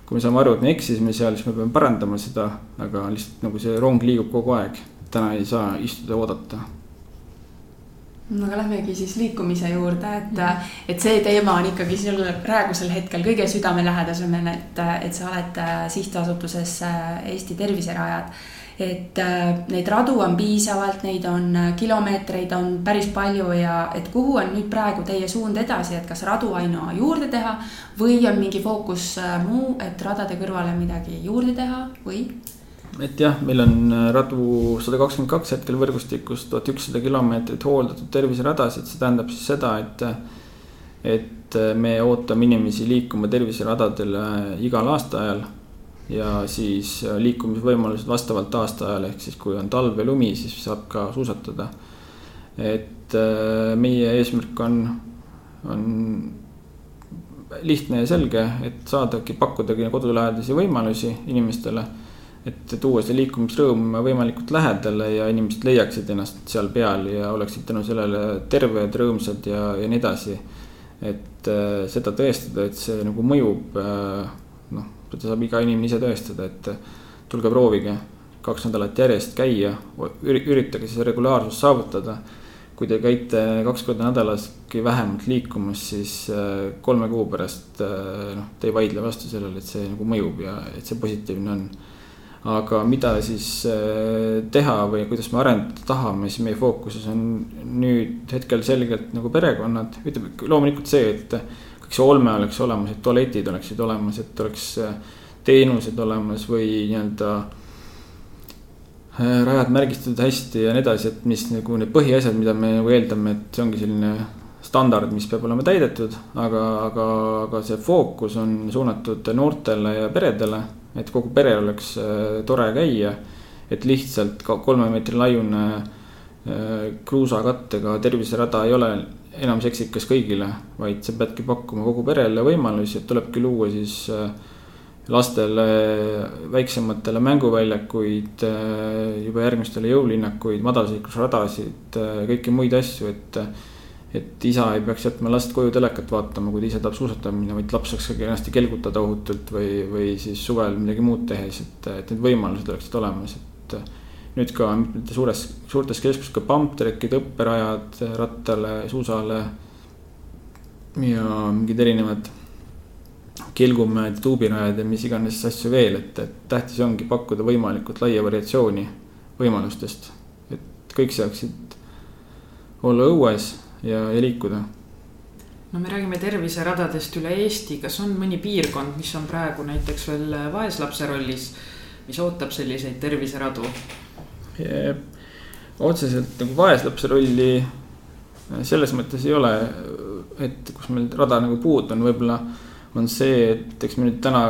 kui me saame aru, et me eksisime seal, siis me peame parandama seda, aga lihtsalt nagu see rong liigub kogu aeg, täna ei saa istuda ja oodata no aga lähmegi siis liikumise juurde, et, et see teema on ikkagi sul praegusel hetkel kõige südamelähedasem, et, et sa oled äh, sihtasutuses äh, Eesti Terviserajad. et äh, neid radu on piisavalt, neid on kilomeetreid on päris palju ja et kuhu on nüüd praegu teie suund edasi, et kas radu aina juurde teha või on mingi fookus muu, et radade kõrvale midagi juurde teha või? Et jah, meil on äh, radu sada kakskümmend kaks hetkel võrgustikus, tuhat ükssada kilomeetrit hooldatud terviseradasid, see tähendab siis seda, et. et äh, me ootame inimesi liikuma terviseradadele igal aastaajal. ja siis äh, liikumisvõimalused vastavalt aastaajale, ehk siis kui on talv ja lumi, siis saab ka suusatada. et meie eesmärk on, on lihtne ja selge, et saadagi, pakkudagi kodulähedasi võimalusi inimestele et tuua see liikumisrõõm võimalikult lähedale ja inimesed leiaksid ennast seal peal ja oleksid tänu sellele terved, rõõmsad ja, ja nii edasi. et äh, seda tõestada, et see nagu mõjub äh,, noh, seda saab iga inimene ise tõestada, et tulge proovige kaks nädalat järjest käia, üritage siis regulaarsust saavutada. kui te käite kaks korda nädalaski vähemalt liikumas, siis äh, kolme kuu pärast äh, noh, te ei vaidle vastu sellele, et see nagu mõjub ja et see positiivne on aga mida siis äh, teha või kuidas me arendada tahame, siis meie fookuses on nüüd hetkel selgelt nagu perekonnad, ütleme loomulikult see, et kõik see olme oleks olemas, et tualetid oleksid olemas, et oleks äh, teenused olemas või nii-öelda äh, rajad märgistatud hästi ja nii edasi, et mis nagu need põhiasjad, mida me nagu eeldame, et see ongi selline standard, mis peab olema täidetud, aga, aga, aga see fookus on suunatud noortele ja peredele et kogu perel oleks äh, tore käia. et lihtsalt ka kolme meetri laiune äh, kruusakattega terviserada ei ole enam seksikas kõigile, vaid sa peadki pakkuma kogu perele võimalusi, et tulebki luua siis äh, lastele väiksematele mänguväljakuid, juba järgmistele jõulinnakuid, madalseiklusradasid, kõiki muid asju, et et isa ei peaks jätma last koju telekat vaatama, kui ta ise tahab suusatama minna, vaid laps saaks ka kenasti kelgutada ohutult või, või siis suvel midagi muud tehes, et, et need võimalused oleksid olemas, et. nüüd ka mitmete suures, suurtes keskustes ka pumptrekid, õpperajad rattale, suusale. ja mingid erinevad kelgumäed, tuubirajad ja mis iganes asju veel, et, et tähtis ongi pakkuda võimalikult laia variatsiooni võimalustest. et kõik saaksid olla õues ja, ja liikuda. no me räägime terviseradadest üle Eesti, kas on mõni piirkond, mis on praegu näiteks veel vaeslapse rollis, mis ootab selliseid terviseradu? otseselt nagu vaeslapse rolli selles mõttes ei ole, et kus meil rada nagu puudu on, võib-olla on see, et eks me nüüd täna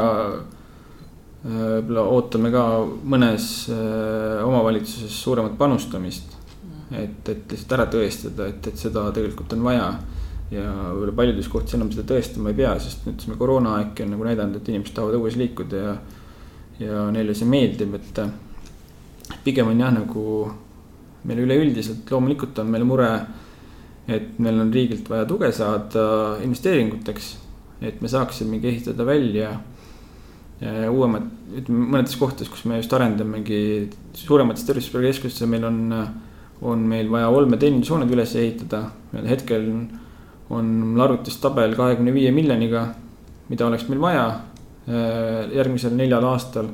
võib-olla ootame ka mõnes äh, omavalitsuses suuremat panustamist et, et lihtsalt ära tõestada, et, et seda tegelikult on vaja. ja võib-olla paljudes kohtades enam seda tõestama ei pea, sest see koroonaaegki on nagu näidanud, et inimesed tahavad õues liikuda ja. ja neile see meeldib, et pigem on jah, nagu meil üleüldiselt loomulikult on meil mure. et meil on riigilt vaja tuge saada investeeringuteks, et me saaksime ehitada välja uuemad, ütleme mõnedes kohtades, kus me just arendamegi suuremates tervishoiukeskustes, meil on on meil vaja olmeteenindushooned üles ehitada. hetkel on mul arvutis tabel kahekümne viie miljoniga, mida oleks meil vaja äh, järgmisel neljal aastal.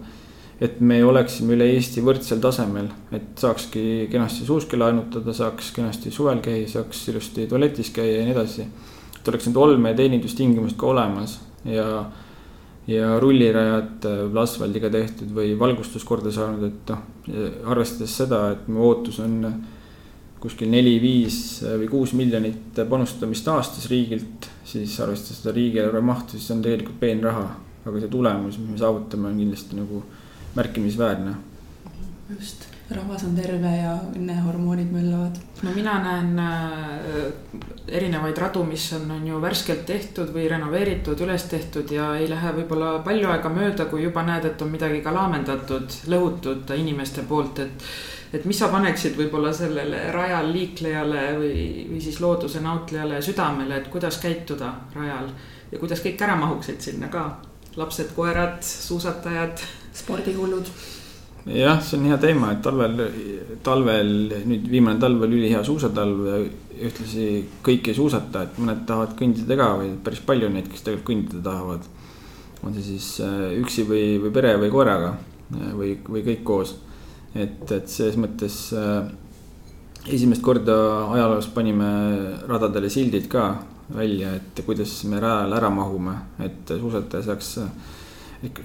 et me oleksime üle Eesti võrdsel tasemel, et saakski kenasti suuski laenutada, saaks kenasti suvel käia, saaks ilusti tualetis käia ja nii edasi. et oleks need olmeteenindustingimused ka olemas ja ja rullirajad äh, asfaldiga tehtud või valgustus korda saanud, et noh, arvestades seda, et mu ootus on kuskil neli, viis või kuus miljonit panustamist aastas riigilt, siis arvestades seda riigieelarve mahtu, siis see on tegelikult peenraha. aga see tulemus, mis me saavutame, on kindlasti nagu märkimisväärne. just rahvas on terve ja õnnehormoonid möllavad. no mina näen äh, erinevaid radu, mis on, on ju värskelt tehtud või renoveeritud, üles tehtud ja ei lähe võib-olla palju aega mööda, kui juba näed, et on midagi ka laamendatud, lõhutud inimeste poolt, et et mis sa paneksid võib-olla sellele rajal liiklejale või, või siis looduse nautlejale südamele, et kuidas käituda rajal ja kuidas kõik ära mahuksid sinna ka? lapsed, koerad, suusatajad. spordihullud jah, see on hea teema, et talvel, talvel, nüüd viimane talv oli ülihea suusatalv ja ühtlasi kõik ei suusata, et mõned tahavad kõndida ka või päris palju neid, kes tegelikult kõndida tahavad. on see siis äh, üksi või, või pere või koeraga äh, või, või kõik koos. Et, et selles mõttes äh, esimest korda ajaloos panime radadele sildid ka välja, et kuidas me rajal ära mahume, et suusataja saaks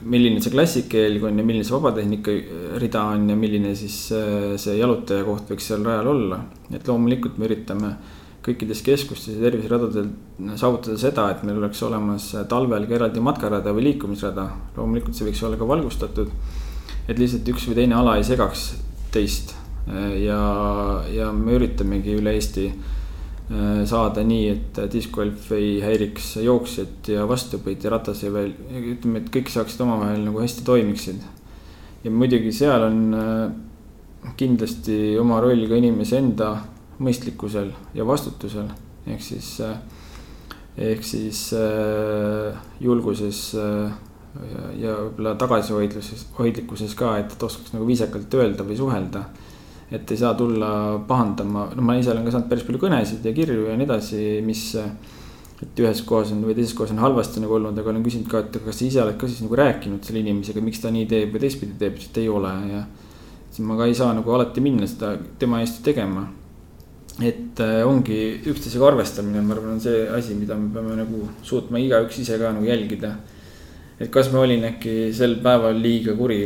milline see klassikeelg on ja milline see vabatehnika rida on ja milline siis äh, see jalutaja koht võiks seal rajal olla. et loomulikult me üritame kõikides keskustes ja terviseradadel saavutada seda, et meil oleks olemas talvel ka eraldi matkarada või liikumisrada. loomulikult see võiks olla ka valgustatud. Et lihtsalt üks või teine ala ei segaks teist. ja, ja me üritamegi üle Eesti Äh, saada nii, et discgolf ei häiriks jooksjat ja vastupidi, ratas ja veel, ütleme, et kõik saaksid omavahel nagu hästi toimiksid. ja muidugi seal on äh, kindlasti oma roll ka inimese enda mõistlikkusel ja vastutusel, ehk siis, äh, ehk siis julguses ja, ja võib-olla tagasihoidluses, hoidlikkuses ka, et, et oskaks nagu viisakalt öelda või suhelda et ei saa tulla pahandama, no ma ise olen ka saanud päris palju kõnesid ja kirju ja nii edasi, mis. et ühes kohas on või teises kohas on halvasti nagu olnud, aga olen küsinud ka, et kas sa ise oled ka siis nagu rääkinud selle inimesega, miks ta nii teeb või teistpidi teeb, siis ta ei ole ja. siis ma ka ei saa nagu alati minna seda tema eest tegema. et äh, ongi üksteisega arvestamine, ma arvan, on see asi, mida me peame nagu suutma igaüks ise ka nagu jälgida. Et kas ma olin äkki sel päeval liiga kuri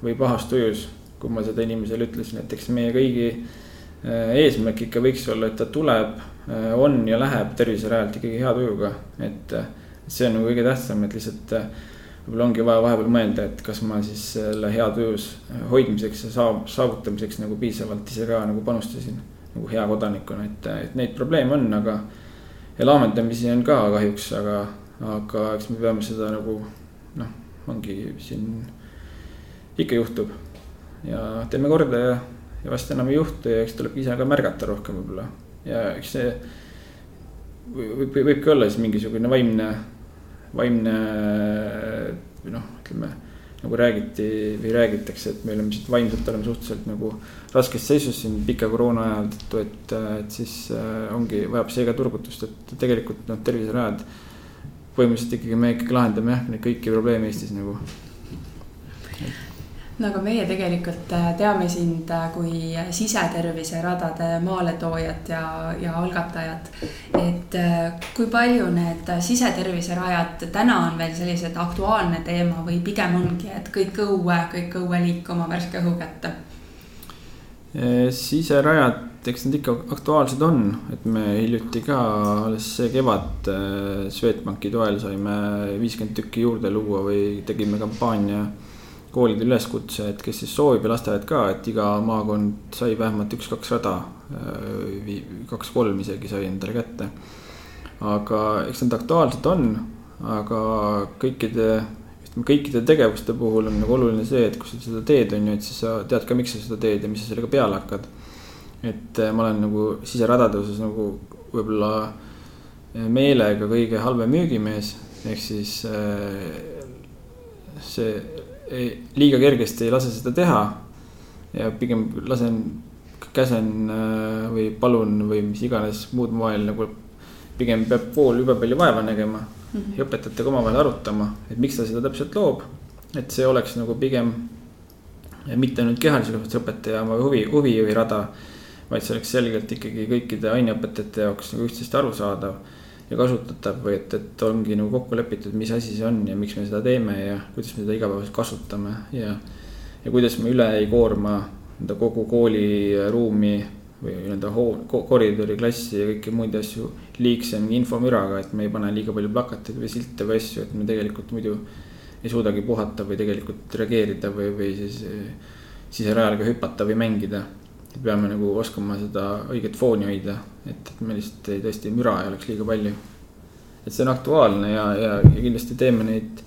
või pahas tujus kui ma seda inimesele ütlesin, et eks meie kõigi äh, eesmärk ikka võiks olla, et ta tuleb, äh, on ja läheb terviserajalt ikkagi hea tujuga, et. see on nagu kõige tähtsam, et lihtsalt äh, võib-olla ongi vaja vahepeal mõelda, et kas ma siis selle hea tujus hoidmiseks ja saavutamiseks nagu piisavalt ise ka nagu panustasin. nagu hea kodanikuna, et, et neid probleeme on, aga ja laamendamisi on ka kahjuks, aga, aga eks me peame seda nagu noh, ongi siin ikka juhtub ja teeme korda ja, ja vast enam ei juhtu ja eks tuleb ise ka märgata rohkem võib-olla. ja eks see võib, võibki olla siis mingisugune vaimne, vaimne noh, ütleme nagu räägiti või räägitakse, et me oleme lihtsalt vaimselt oleme suhteliselt nagu raskes seisus siin pika koroona ajal tõttu, et, et siis äh, ongi, vajab see ka turgutust, et tegelikult noh, terviserajad. Põhimõtteliselt ikkagi me ikkagi lahendame jah, neid kõiki probleeme Eestis nagu no aga meie tegelikult äh, teame sind äh, kui sisetervise radade maaletoojat ja, ja algatajat. et äh, kui palju need sisetervise rajad täna on veel sellised aktuaalne teema või pigem ongi, et kõik õue, kõik õue liikuma värske õhu kätte? siserajad, eks need ikka aktuaalsed on, et me hiljuti ka alles see kevad Swedbanki toel saime viiskümmend tükki juurde luua või tegime kampaania koolidele üleskutse, et kes siis soovib ja lasteaed ka, et iga maakond sai vähemalt üks-kaks rada, äh, kaks-kolm isegi sai endale kätte. aga eks need aktuaalsed on, aga kõikide, ütleme kõikide tegevuste puhul on nagu oluline see, et kui sa seda teed, on ju, et siis sa tead ka, miks sa seda teed ja mis sa sellega peale hakkad. Et äh, ma olen nagu siseradade osas nagu võib-olla äh, meelega kõige halvem müügimees, ehk siis see ei, liiga kergesti ei lase seda teha. ja pigem lasen, käsen äh, või palun või mis iganes muud moel nagu. pigem peab kool jube palju vaeva nägema mm -hmm. ja õpetajatega omavahel arutama, et miks ta seda täpselt loob. et see oleks nagu pigem mitte ainult kehalise kasvatuse õpetaja oma huvi, huvijuhi rada. Vaid see oleks selgelt ikkagi kõikide aineõpetajate jaoks nagu üksteist arusaadav ja kasutatav või et, et ongi nagu kokku lepitud, mis asi see on ja miks me seda teeme ja kuidas me seda igapäevaselt kasutame ja. ja kuidas me üle ei koorma nii-öelda kogu kooliruumi või nii-öelda koridori, klassi ja kõiki muid asju liigse infomüraga, et me ei pane liiga palju plakateid või silte või asju, et me tegelikult muidu ei suudagi puhata või tegelikult reageerida või, või siis siserajal ka hüpata või mängida. Peame nagu oskama seda õiget fooni hoida, et, et meil lihtsalt ei, tõesti müra ei oleks liiga palju. et see on aktuaalne ja, ja, ja kindlasti teeme neid,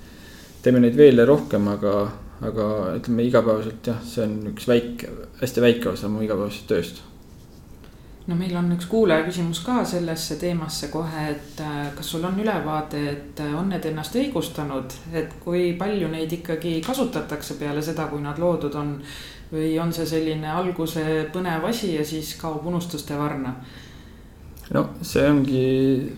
teeme neid veel ja rohkem, aga, aga ütleme igapäevaselt jah, see on üks väike, hästi väike osa mu igapäevasest tööst no meil on üks kuulaja küsimus ka sellesse teemasse kohe, et äh, kas sul on ülevaade, et äh, on need ennast õigustanud, et kui palju neid ikkagi kasutatakse peale seda, kui nad loodud on. Või on see selline alguse põnev asi ja siis kaob unustuste varna? no see ongi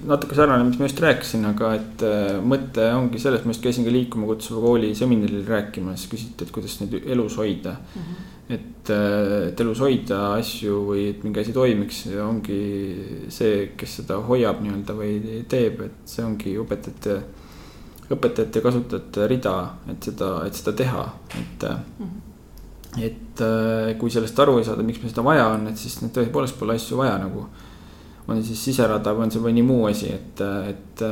natuke sarnane, mis ma just rääkisin, aga et äh, mõte ongi selles, ma just käisin ka liikuma kutsuva kooli seminaril rääkimas, küsiti, et kuidas neid elus hoida mm. -hmm et, äh, et elus hoida asju või et mingi asi toimiks, ongi see, kes seda hoiab nii-öelda või teeb, et see ongi õpetajate, õpetajate ja kasutajate rida, et seda, et seda teha, et mm. -hmm et äh, kui sellest aru ei saada, miks meil seda vaja on, et siis tõepoolest pole asju vaja nagu. on siis siserada või on see mõni muu asi, et, et,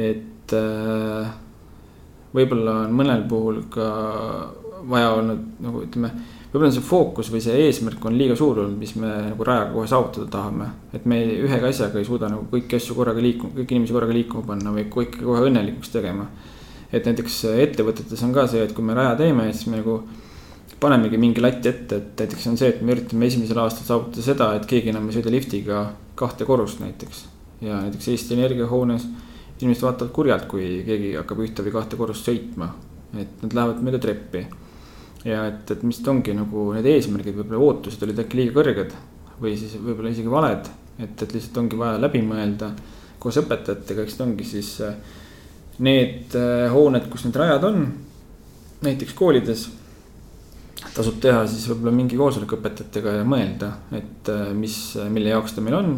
et võib-olla on mõnel puhul ka vaja olnud nagu ütleme, võib-olla see fookus või see eesmärk on liiga suur olnud, mis me nagu rajaga kohe saavutada tahame. et me ühega asjaga ei suuda nagu kõiki asju korraga liikuma, kõiki inimesi korraga liikuma panna või kõike kohe õnnelikuks tegema. et näiteks ettevõtetes on ka see, et kui me raja teeme, siis me nagu panemegi mingi lati ette, et näiteks on see, et me üritame esimesel aastal saavutada seda, et keegi enam ei sõida liftiga kahte korrust näiteks. ja näiteks Eesti Energia hoones inimesed vaatavad kurjalt, kui keegi hakkab ühte või kahte korrust sõitma. et nad lähevad mööda treppi ja et, et mis ongi nagu need eesmärgid, võib-olla ootused olid äkki liiga kõrged või siis võib-olla isegi valed. et, et lihtsalt ongi vaja läbi mõelda koos õpetajatega, eks ta ongi siis äh, need äh, hooned, kus need rajad on, näiteks koolides. Tasub teha siis võib-olla mingi koosolek õpetajatega ja mõelda, et äh, mis, mille jaoks ta meil on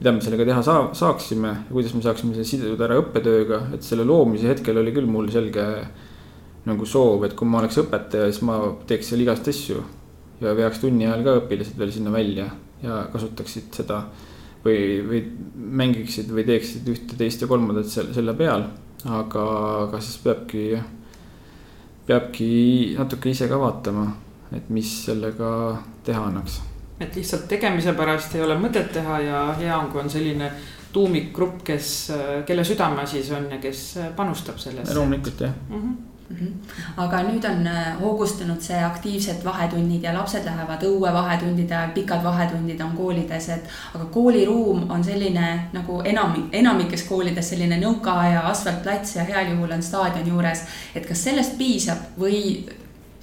mida me sellega teha saa, saaksime kuidas me saaksime selle siduda ära õppetööga, et selle loomise hetkel oli küll mul selge nagu soov, et kui ma oleks õpetaja, siis ma teeks seal igast asju. ja veaks tunni ajal ka õpilased veel sinna välja ja kasutaksid seda. või, või mängiksid või teeksid ühte, teist ja kolmandat selle, selle peal. aga, aga siis peabki, peabki natuke ise ka vaatama, et mis sellega teha annaks. et lihtsalt tegemise pärast ei ole mõtet teha ja hea on, kui on selline tuumikgrupp, kes, kelle südameasi see on ja kes panustab sellesse. loomulikult jah mm. -hmm Mm -hmm. Aga nüüd on äh, hoogustunud see aktiivsed vahetunnid ja lapsed lähevad õue vahetundide ajal, pikad vahetundid on koolides, et aga kooliruum on selline nagu enam, enamikes koolides selline nõukaaja asfaltplats ja heal juhul on staadion juures. et kas sellest piisab või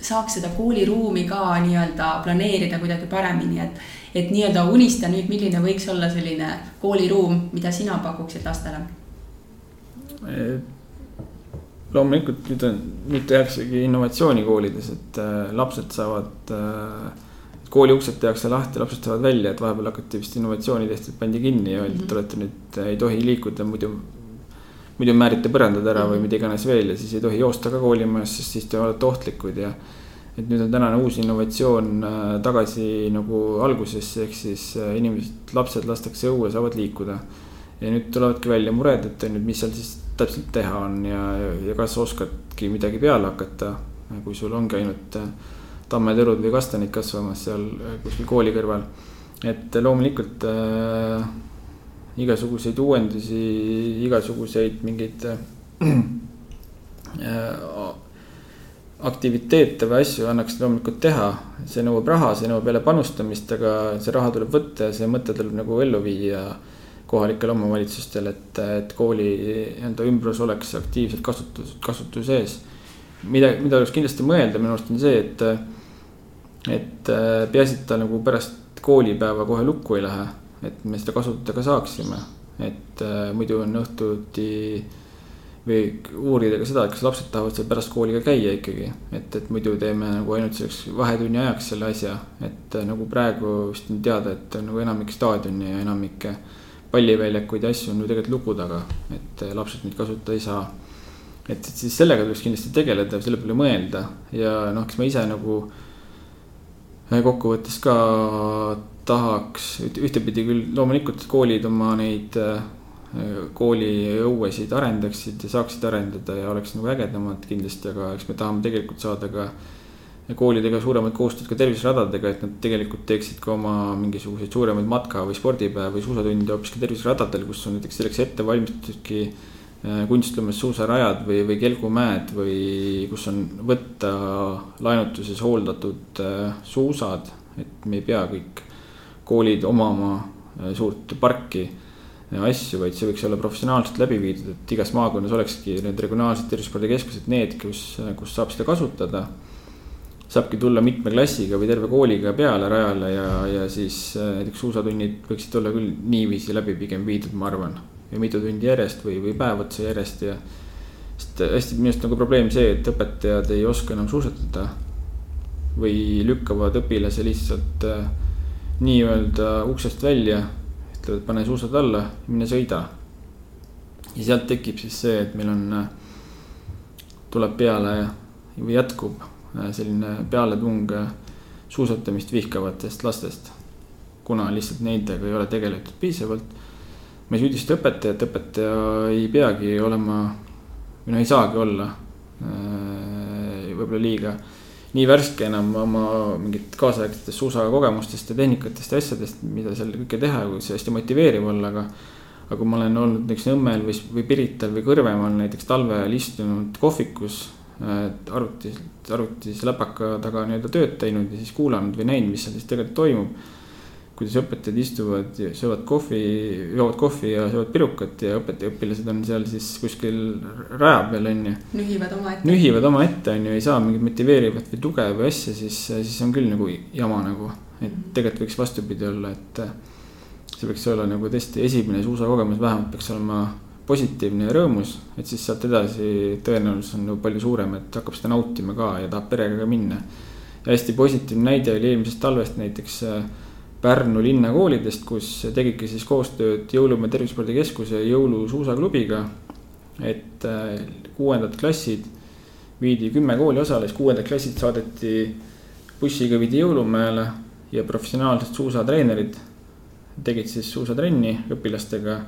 saaks seda kooliruumi ka nii-öelda planeerida kuidagi paremini, et, et nii-öelda unista nüüd, milline võiks olla selline kooliruum, mida sina pakuksid lastele? Loomulikult nüüd on, nüüd tehaksegi innovatsiooni koolides, et äh, lapsed saavad äh,. kooli uksed tehakse lahti, lapsed saavad välja, et vahepeal hakati vist innovatsiooni tehti, pandi kinni ja öeldi, et mhm. olete nüüd, ei tohi liikuda, muidu. muidu määrite põrandad ära või mhm. mida iganes veel ja siis ei tohi joosta ka koolimajas, sest siis te olete ohtlikud ja. et nüüd on tänane uus innovatsioon äh, tagasi nagu algusesse, ehk siis äh, inimesed, lapsed lastakse õue, saavad liikuda. ja nüüd tulevadki välja mured, et nüüd, mis seal siis täpselt teha on ja, ja kas oskadki midagi peale hakata. kui sul ongi ainult äh, tammetõrud või kastanid kasvamas seal äh, kuskil kooli kõrval. et loomulikult äh, igasuguseid uuendusi, igasuguseid mingeid äh, aktiviteete või asju annaks loomulikult teha. see nõuab raha, see nõuab jälle panustamist, aga see raha tuleb võtta ja see mõte tuleb nagu ellu viia kohalikel omavalitsustel, et, et kooli nii-öelda ümbrus oleks aktiivselt kasutus, kasutuse ees. mida, mida tuleks kindlasti mõelda minu arust on see, et, et peaasi, et ta nagu pärast koolipäeva kohe lukku ei lähe, et me seda kasutada ka saaksime. et muidu on õhtuti või uurida ka seda, et kas lapsed tahavad seal pärast kooli ka käia ikkagi. et, et muidu teeme nagu ainult selleks vahetunni ajaks selle asja, et nagu praegu vist on teada, et nagu enamik staadioni ja enamik palliväljakuid ja asju on ju tegelikult luku taga, et eh, lapsed neid kasutada ei saa. et, et siis sellega tuleks kindlasti tegeleda, selle peale mõelda ja noh, eks ma ise nagu eh, kokkuvõttes ka tahaks ühtepidi küll loomulikult koolid oma neid eh, kooliõuesid arendaksid ja saaksid arendada ja oleks nagu ägedamad kindlasti, aga eks me tahame tegelikult saada ka koolidega suuremat koostööd ka terviseradadega, et nad tegelikult teeksid ka oma mingisuguseid suuremaid matka või spordipäev või suusatunde hoopiski terviseradadel, kus on näiteks selleks ette valmistatudki äh, kunstlumes suusarajad või, või kelgumäed või kus on võtta laenutuses hooldatud äh, suusad, et me ei pea kõik koolid omama äh, suurt parki asju, vaid see võiks olla professionaalselt läbi viidud, et igas maakonnas olekski need regionaalsed tervisespordikeskused need, kus, kus saab seda kasutada saabki tulla mitme klassiga või terve kooliga peale rajale ja, ja siis äh, näiteks suusatunnid võiksid olla küll niiviisi läbi pigem viidud, ma arvan. ja mitu tundi järjest või, või päev otsa järjest ja. sest hästi minu arust nagu probleem see, et õpetajad ei oska enam suusatada. või lükkavad õpilase lihtsalt äh, nii-öelda uksest välja, ütlevad, pane suusad alla, mine sõida. ja sealt tekib siis see, et meil on, äh, tuleb peale või jätkub selline pealetung äh, suusatamist vihkavatest lastest. kuna lihtsalt nendega ei ole tegeletud piisavalt. ma ei süüdista õpetajat, õpetaja ei peagi olema või noh, ei saagi olla äh, võib-olla liiga nii värske enam oma mingit kaasaegsetest suusakogemustest ja tehnikatest ja asjadest, mida seal kõike teha, see hästi motiveeriv olla, aga. aga kui ma olen olnud näiteks Nõmmel või, või Pirital või Kõrvemaal näiteks talve ajal istunud kohvikus arvutis, arvutis läpaka taga nii-öelda tööd teinud ja siis kuulanud või näinud, mis seal siis tegelikult toimub. kuidas õpetajad istuvad ja söövad kohvi, joovad kohvi ja söövad pirukat ja õpetaja, õpilased on seal siis kuskil raja peal, on ju. nühivad omaette. nühivad omaette, on ju, ei saa mingit motiveerivat või tuge või asja, siis, siis on küll nagu jama nagu. et tegelikult võiks vastupidi olla, et see võiks olla nagu tõesti esimene suusakogemus vähemalt peaks olema positiivne ja rõõmus, et siis sealt edasi tõenäosus on ju palju suurem, et hakkab seda nautima ka ja tahab perega ka minna. ja hästi positiivne näide oli eelmisest talvest näiteks äh, Pärnu linnakoolidest, kus tegidki siis koostööd Jõulumäe Tervisespordikeskuse jõulusuusaklubiga. et äh, kuuendad klassid viidi, kümme kooli osales, kuuendad klassid saadeti bussiga viidi Jõulumäele ja professionaalsed suusatreenerid tegid siis suusatrenni õpilastega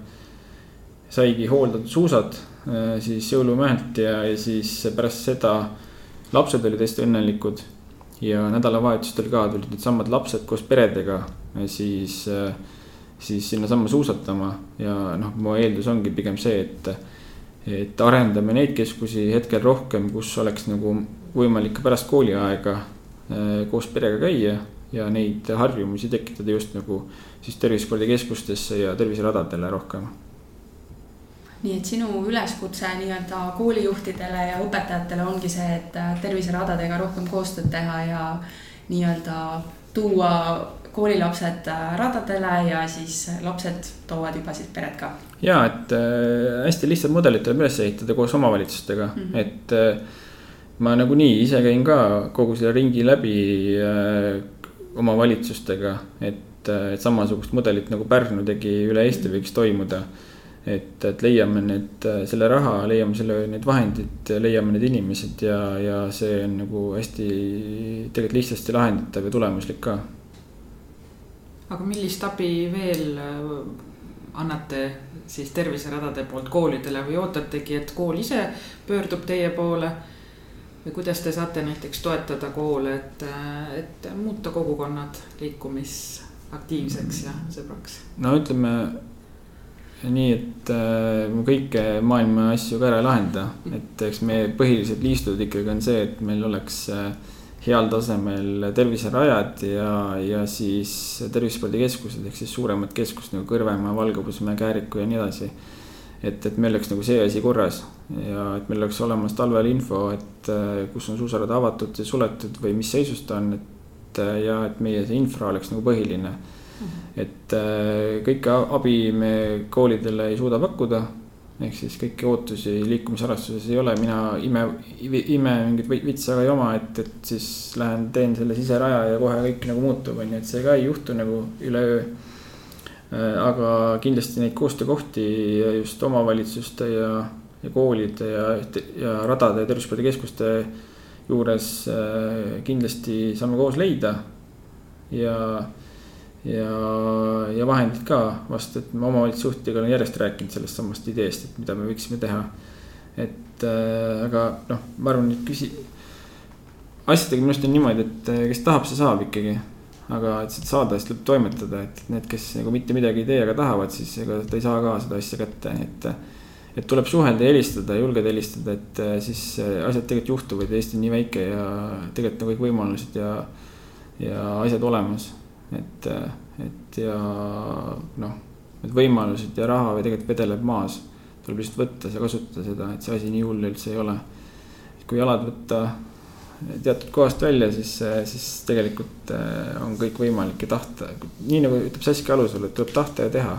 saigi hooldatud suusad äh, siis jõulumehelt ja, ja siis pärast seda lapsed olid hästi õnnelikud. ja nädalavahetustel ka tulid needsamad lapsed koos peredega äh, siis, äh, siis sinnasamma suusatama ja noh, mu eeldus ongi pigem see, et. et arendame neid keskusi hetkel rohkem, kus oleks nagu võimalik ka pärast kooliaega koos perega käia ja neid harjumusi tekitada just nagu siis tervisespordikeskustesse ja terviseradadele rohkem nii et sinu üleskutse nii-öelda koolijuhtidele ja õpetajatele ongi see, et äh, terviseradadega rohkem koostööd teha ja nii-öelda tuua koolilapsed äh, radadele ja siis lapsed toovad juba siis pered ka. ja, et äh, hästi lihtsad mudelid tuleb üles ehitada koos omavalitsustega mm, -hmm. et äh, ma nagunii ise käin ka kogu selle ringi läbi äh, omavalitsustega, et, äh, et samasugust mudelit nagu Pärnu tegi üle Eesti võiks toimuda et, et leiame need, selle raha, leiame selle, need vahendid, leiame need inimesed ja, ja see on nagu hästi tegelikult lihtsasti lahendatav ja tulemuslik ka. aga millist abi veel äh, annate siis terviseradade poolt koolidele või ootategi, et kool ise pöördub teie poole? või kuidas te saate näiteks toetada koole, et, et muuta kogukonnad liikumisaktiivseks ja sõbraks? no ütleme nii, et äh, kõike maailma asju ka ära ei lahenda, et eks meie põhilised liistud ikkagi on see, et meil oleks äh, heal tasemel terviserajad ja, ja siis tervisespordikeskused ehk siis suuremad keskused nagu Kõrvemaa, Valgepusmäe, Kääriku ja nii edasi. et, et meil oleks nagu see asi korras ja et meil oleks olemas talvel info, et äh, kus on suusarada avatud ja suletud või mis seisus ta on, et ja et meie see infra oleks nagu põhiline et äh, kõike abi me koolidele ei suuda pakkuda. ehk siis kõiki ootusi liikumisharrastuses ei ole, mina ime, ime mingit vitsa ka ei oma, et, et siis lähen teen selle siseraja ja kohe kõik nagu muutub, on ju, et see ka ei juhtu nagu üleöö. Äh, aga kindlasti neid koostöökohti just omavalitsuste ja, ja koolide ja, ja radade ja tervisespordikeskuste juures äh, kindlasti saame koos leida ja ja, ja vahendid ka vast, et ma omavalitsusjuhtidega olen järjest rääkinud sellest samast ideest, et mida me võiksime teha. et äh, aga noh, ma arvan, et küsi-, asjadega minu arust on niimoodi, et kes tahab, see saab ikkagi. aga et seda saada, siis tuleb toimetada, et need, kes nagu mitte midagi ei tee, aga tahavad, siis ega ta ei saa ka seda asja kätte, et. et tuleb suhelda ja helistada, julgeda helistada, et siis asjad tegelikult juhtuvad ja Eesti on nii väike ja tegelikult on kõik võimalused ja, ja asjad olemas. Et, et ja noh, need võimalused ja raha või tegelikult vedeleb maas. tuleb lihtsalt võtta ja kasutada seda, et see asi nii hull üldse ei ole. kui jalad võtta teatud kohast välja, siis, siis tegelikult äh, on kõik võimalik ja tahta, nii nagu ütleb Saskia Alusalu, et tuleb tahta ja teha.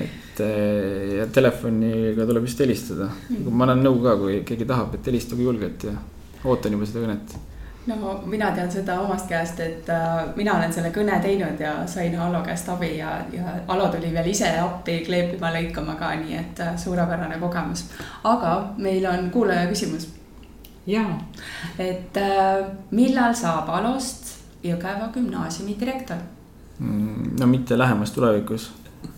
et äh, ja telefoniga tuleb just helistada, ma annan nõu ka, kui keegi tahab, et helistage julgelt ja ootan juba seda kõnet no mina tean seda omast käest, et äh, mina olen selle kõne teinud ja sain Alo käest abi ja, ja Alo tuli veel ise appi kleepima, lõikama ka, nii et äh, suurepärane kogemus. aga meil on kuulaja küsimus jaa. et äh, millal saab Alost Jõgeva gümnaasiumi direktor mm,? no mitte lähemas tulevikus.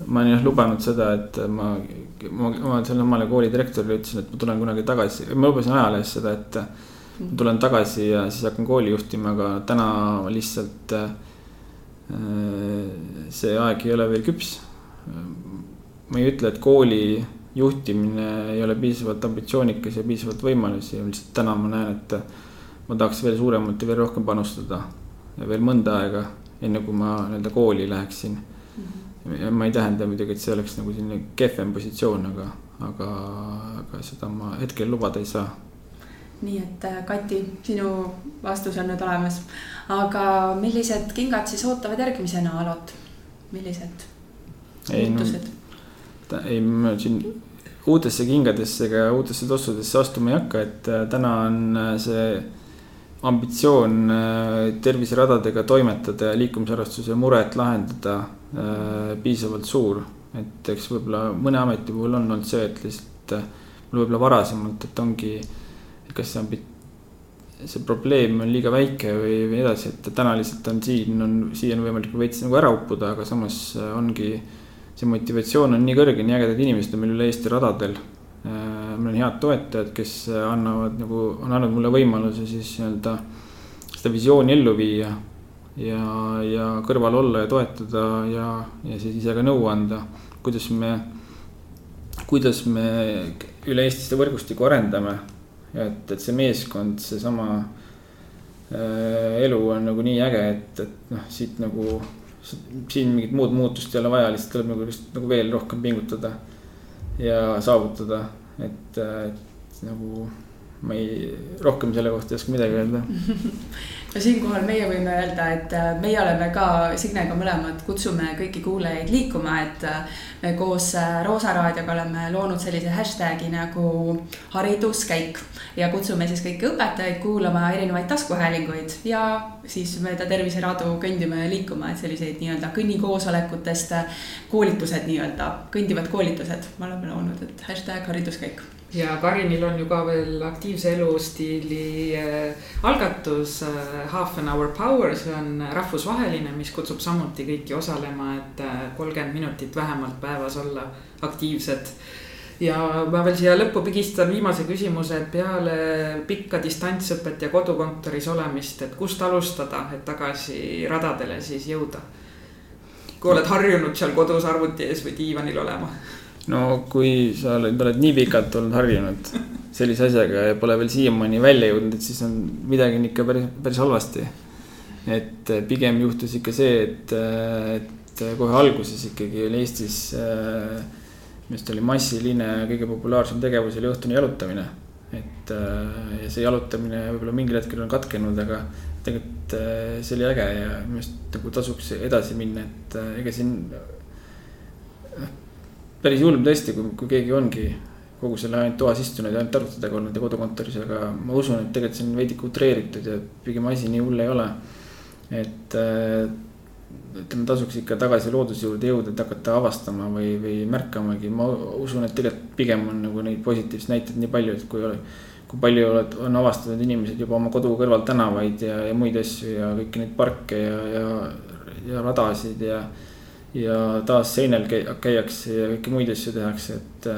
ma olen jah lubanud seda, et ma, ma, ma sellele omale kooli direktorile ütlesin, et ma tulen kunagi tagasi, ma lubasin ajalehes seda, et tulen tagasi ja siis hakkan kooli juhtima, aga täna lihtsalt äh, see aeg ei ole veel küps. ma ei ütle, et kooli juhtimine ei ole piisavalt ambitsioonikas ja piisavalt võimalusi lihtsalt täna ma näen, et ma tahaks veel suuremalt ja veel rohkem panustada. ja veel mõnda aega, enne kui ma nii-öelda kooli läheksin mm. -hmm. ma ei tähenda muidugi, et see oleks nagu selline kehvem positsioon, aga, aga, aga seda ma hetkel lubada ei saa. Nii et äh, Kati, sinu vastus on nüüd olemas, aga millised kingad siis ootavad järgmisena Alot, millised muutused no.? ei, ma siin uutesse kingadesse ega uutesse tossudesse astuma ei hakka, et äh, täna on äh, see ambitsioon terviseradadega toimetada ja liikumisharrastuse muret lahendada piisavalt suur. et eks võib-olla mõne ameti puhul on olnud see, et lihtsalt võib-olla varasemalt, et ongi, kas see ambi-, see probleem on liiga väike või, või edasi, et täna lihtsalt on siin on, siia on võimalik veits nagu ära uppuda, aga samas ongi see motivatsioon on nii kõrge, nii ägedad inimesed on meil üle Eesti radadel. Äh, meil on head toetajad, kes annavad nagu, on andnud mulle võimaluse siis nii-öelda seda visiooni ellu viia. ja, ja kõrval olla ja toetada ja, ja siis ise ka nõu anda, kuidas me, kuidas me üle Eesti seda võrgustikku arendame. Et, et see meeskond, seesama äh, elu on nagu nii äge, et, et noh, siit nagu siin mingit muud muutust ei ole vaja, lihtsalt tuleb nagu lihtsalt nagu veel rohkem pingutada ja saavutada, et, et nagu ma ei, rohkem selle kohta ei oska midagi öelda. No siinkohal meie võime öelda, et äh, meie oleme ka Signega mõlemad, kutsume kõiki kuulajaid liikuma, et äh, me koos äh, Roosa raadioga oleme loonud sellise hashtag'i nagu hariduskäik. ja kutsume siis kõiki õpetajaid kuulama erinevaid taskuhäälinguid ja siis mööda terviseradu kõndima ja liikuma, et selliseid nii-öelda kõnnikoosolekutest koolitused nii-öelda, kõndivad koolitused, me oleme loonud, et hashtag hariduskäik ja Karinil on ju ka veel aktiivse elustiili äh, algatus äh, Half an hour power, see on rahvusvaheline, mis kutsub samuti kõiki osalema, et äh, kolmkümmend minutit vähemalt päevas olla aktiivsed. ja ma veel siia lõppu pigistan viimase küsimuse, et peale pikka distantsõpet ja kodukontoris olemist, et kust alustada, et tagasi radadele siis jõuda? kui oled harjunud seal kodus arvuti ees või diivanil olema no kui sa oled, oled nii pikalt olnud harjunud sellise asjaga ja pole veel siiamaani välja jõudnud, et siis on midagi on ikka päris, päris halvasti. et eh, pigem juhtus ikka see, et, eh, et kohe alguses ikkagi oli Eestis minu arust oli massiline kõige populaarsem tegevus oli õhtune jalutamine. et ja see jalutamine võib-olla mingil hetkel on katkenud, aga tegelikult see oli äge ja minu arust nagu tasuks edasi minna, et ega siin päris julm tõesti, kui, kui keegi ongi kogu selle ainult toas istunud ja ainult arvutitega olnud ja kodukontoris, aga ma usun, et tegelikult see on veidike utreeritud ja pigem asi nii hull ei ole. et äh, ütleme, tasuks ikka tagasi looduse juurde jõuda, et hakata avastama või, või märkamagi, ma usun, et tegelikult pigem on nagu neid positiivseid näiteid nii palju, et kui. kui palju on avastanud inimesed juba oma kodu kõrval tänavaid ja, ja muid asju ja kõiki neid parke ja, ja, ja radasid ja ja taas seinal käiakse ja kõiki muid asju tehakse, et,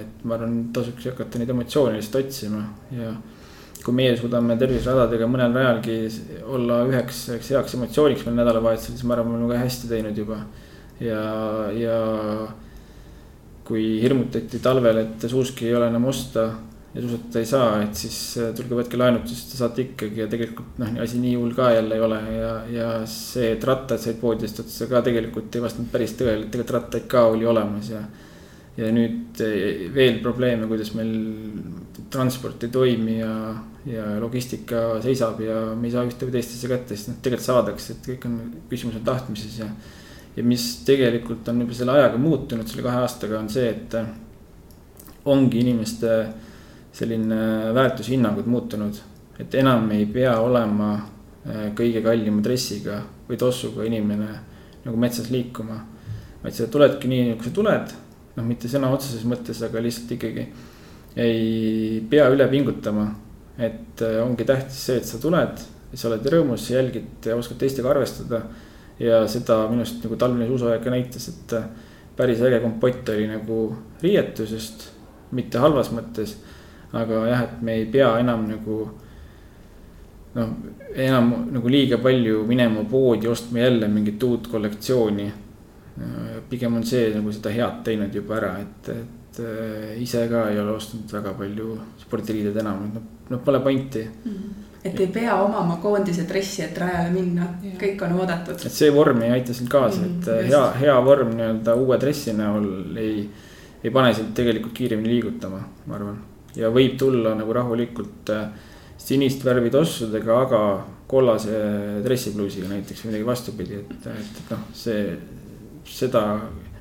et ma arvan, tasuks hakata neid emotsioone lihtsalt otsima ja. kui meie suudame terviseradadega mõnel rajalgi olla üheks, üheks heaks emotsiooniks meil nädalavahetusel, siis ma arvan, me oleme väga hästi teinud juba. ja, ja kui hirmutati talvel, et suuski ei ole enam osta ja suusatada ei saa, et siis äh, tulge võtke laenud, siis te saate ikkagi ja tegelikult noh, asi nii hull ka jälle ei ole ja, ja see, et rattad said poodidest otsa ka tegelikult ei vastanud päris tõele, et tegelikult rattaid ka oli olemas ja. ja nüüd äh, veel probleeme, kuidas meil transport ei toimi ja, ja logistika seisab ja me ei saa ühte või teist asja kätte, sest noh, tegelikult saadakse, et kõik on, küsimus on tahtmises ja. ja mis tegelikult on juba selle ajaga muutunud, selle kahe aastaga on see, et äh, ongi inimeste selline väärtushinnangud muutunud. et enam ei pea olema äh, kõige kallima dressiga või tossuga inimene nagu metsas liikuma. vaid sa tuledki nii, nagu sa tuled, noh, mitte sõna otseses mõttes, aga lihtsalt ikkagi ei pea üle pingutama. et äh, ongi tähtis see, et sa tuled, sa oled rõõmus, jälgid ja oskad teistega arvestada. ja seda minu arust nagu talvine suusaaeg ka näitas, et äh, päris äge kompott oli nagu riietusest, mitte halvas mõttes aga jah, et me ei pea enam nagu noh, enam nagu liiga palju minema poodi ostma jälle mingit uut kollektsiooni. pigem on see nagu seda head teinud juba ära, et, et äh, ise ka ei ole ostnud väga palju spordiriideid enam, et noh, noh pole pointi mm. -hmm et ei pea omama koondise dressi, et rajale minna, kõik on oodatud. et see vorm ei aita sind kaasa mm, et just. hea, hea vorm nii-öelda uue dressi näol ei, ei pane sind tegelikult kiiremini liigutama, ma arvan ja võib tulla nagu rahulikult äh, sinist värvi tossudega, aga kollase dressipluusiga näiteks või midagi vastupidi, et, et, et noh, see, seda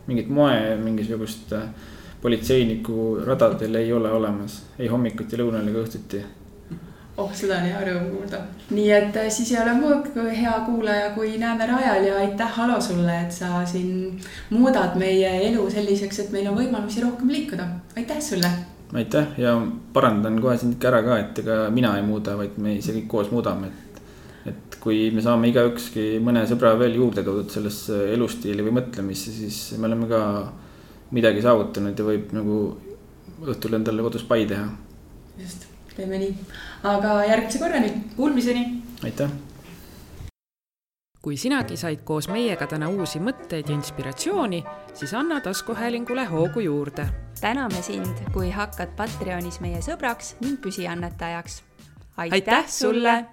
mingit moe, mingisugust äh, politseiniku radadel ei ole olemas ei hommikuti, lõunal ega õhtuti oh, seda on hea rõõm kuulda. nii et äh, siis ei ole muud kui hea kuulaja, kui näeme rajal ja aitäh, Alo sulle, et sa siin muudad meie elu selliseks, et meil on võimalusi rohkem liikuda. aitäh sulle aitäh ja parandan kohe sind ikka ära ka, et ega mina ei muuda, vaid me ise kõik koos muudame, et. et kui me saame igaükski mõne sõbra veel juurde toodud sellesse elustiili või mõtlemisse, siis me oleme ka midagi saavutanud ja võib nagu õhtul endale kodus pai teha. just, teeme nii, aga järgmise korrani, kuulmiseni. aitäh kui sinagi said koos meiega täna uusi mõtteid ja inspiratsiooni, siis anna taskuhäälingule hoogu juurde. täname sind, kui hakkad Patreonis meie sõbraks ning püsiannetajaks. aitäh sulle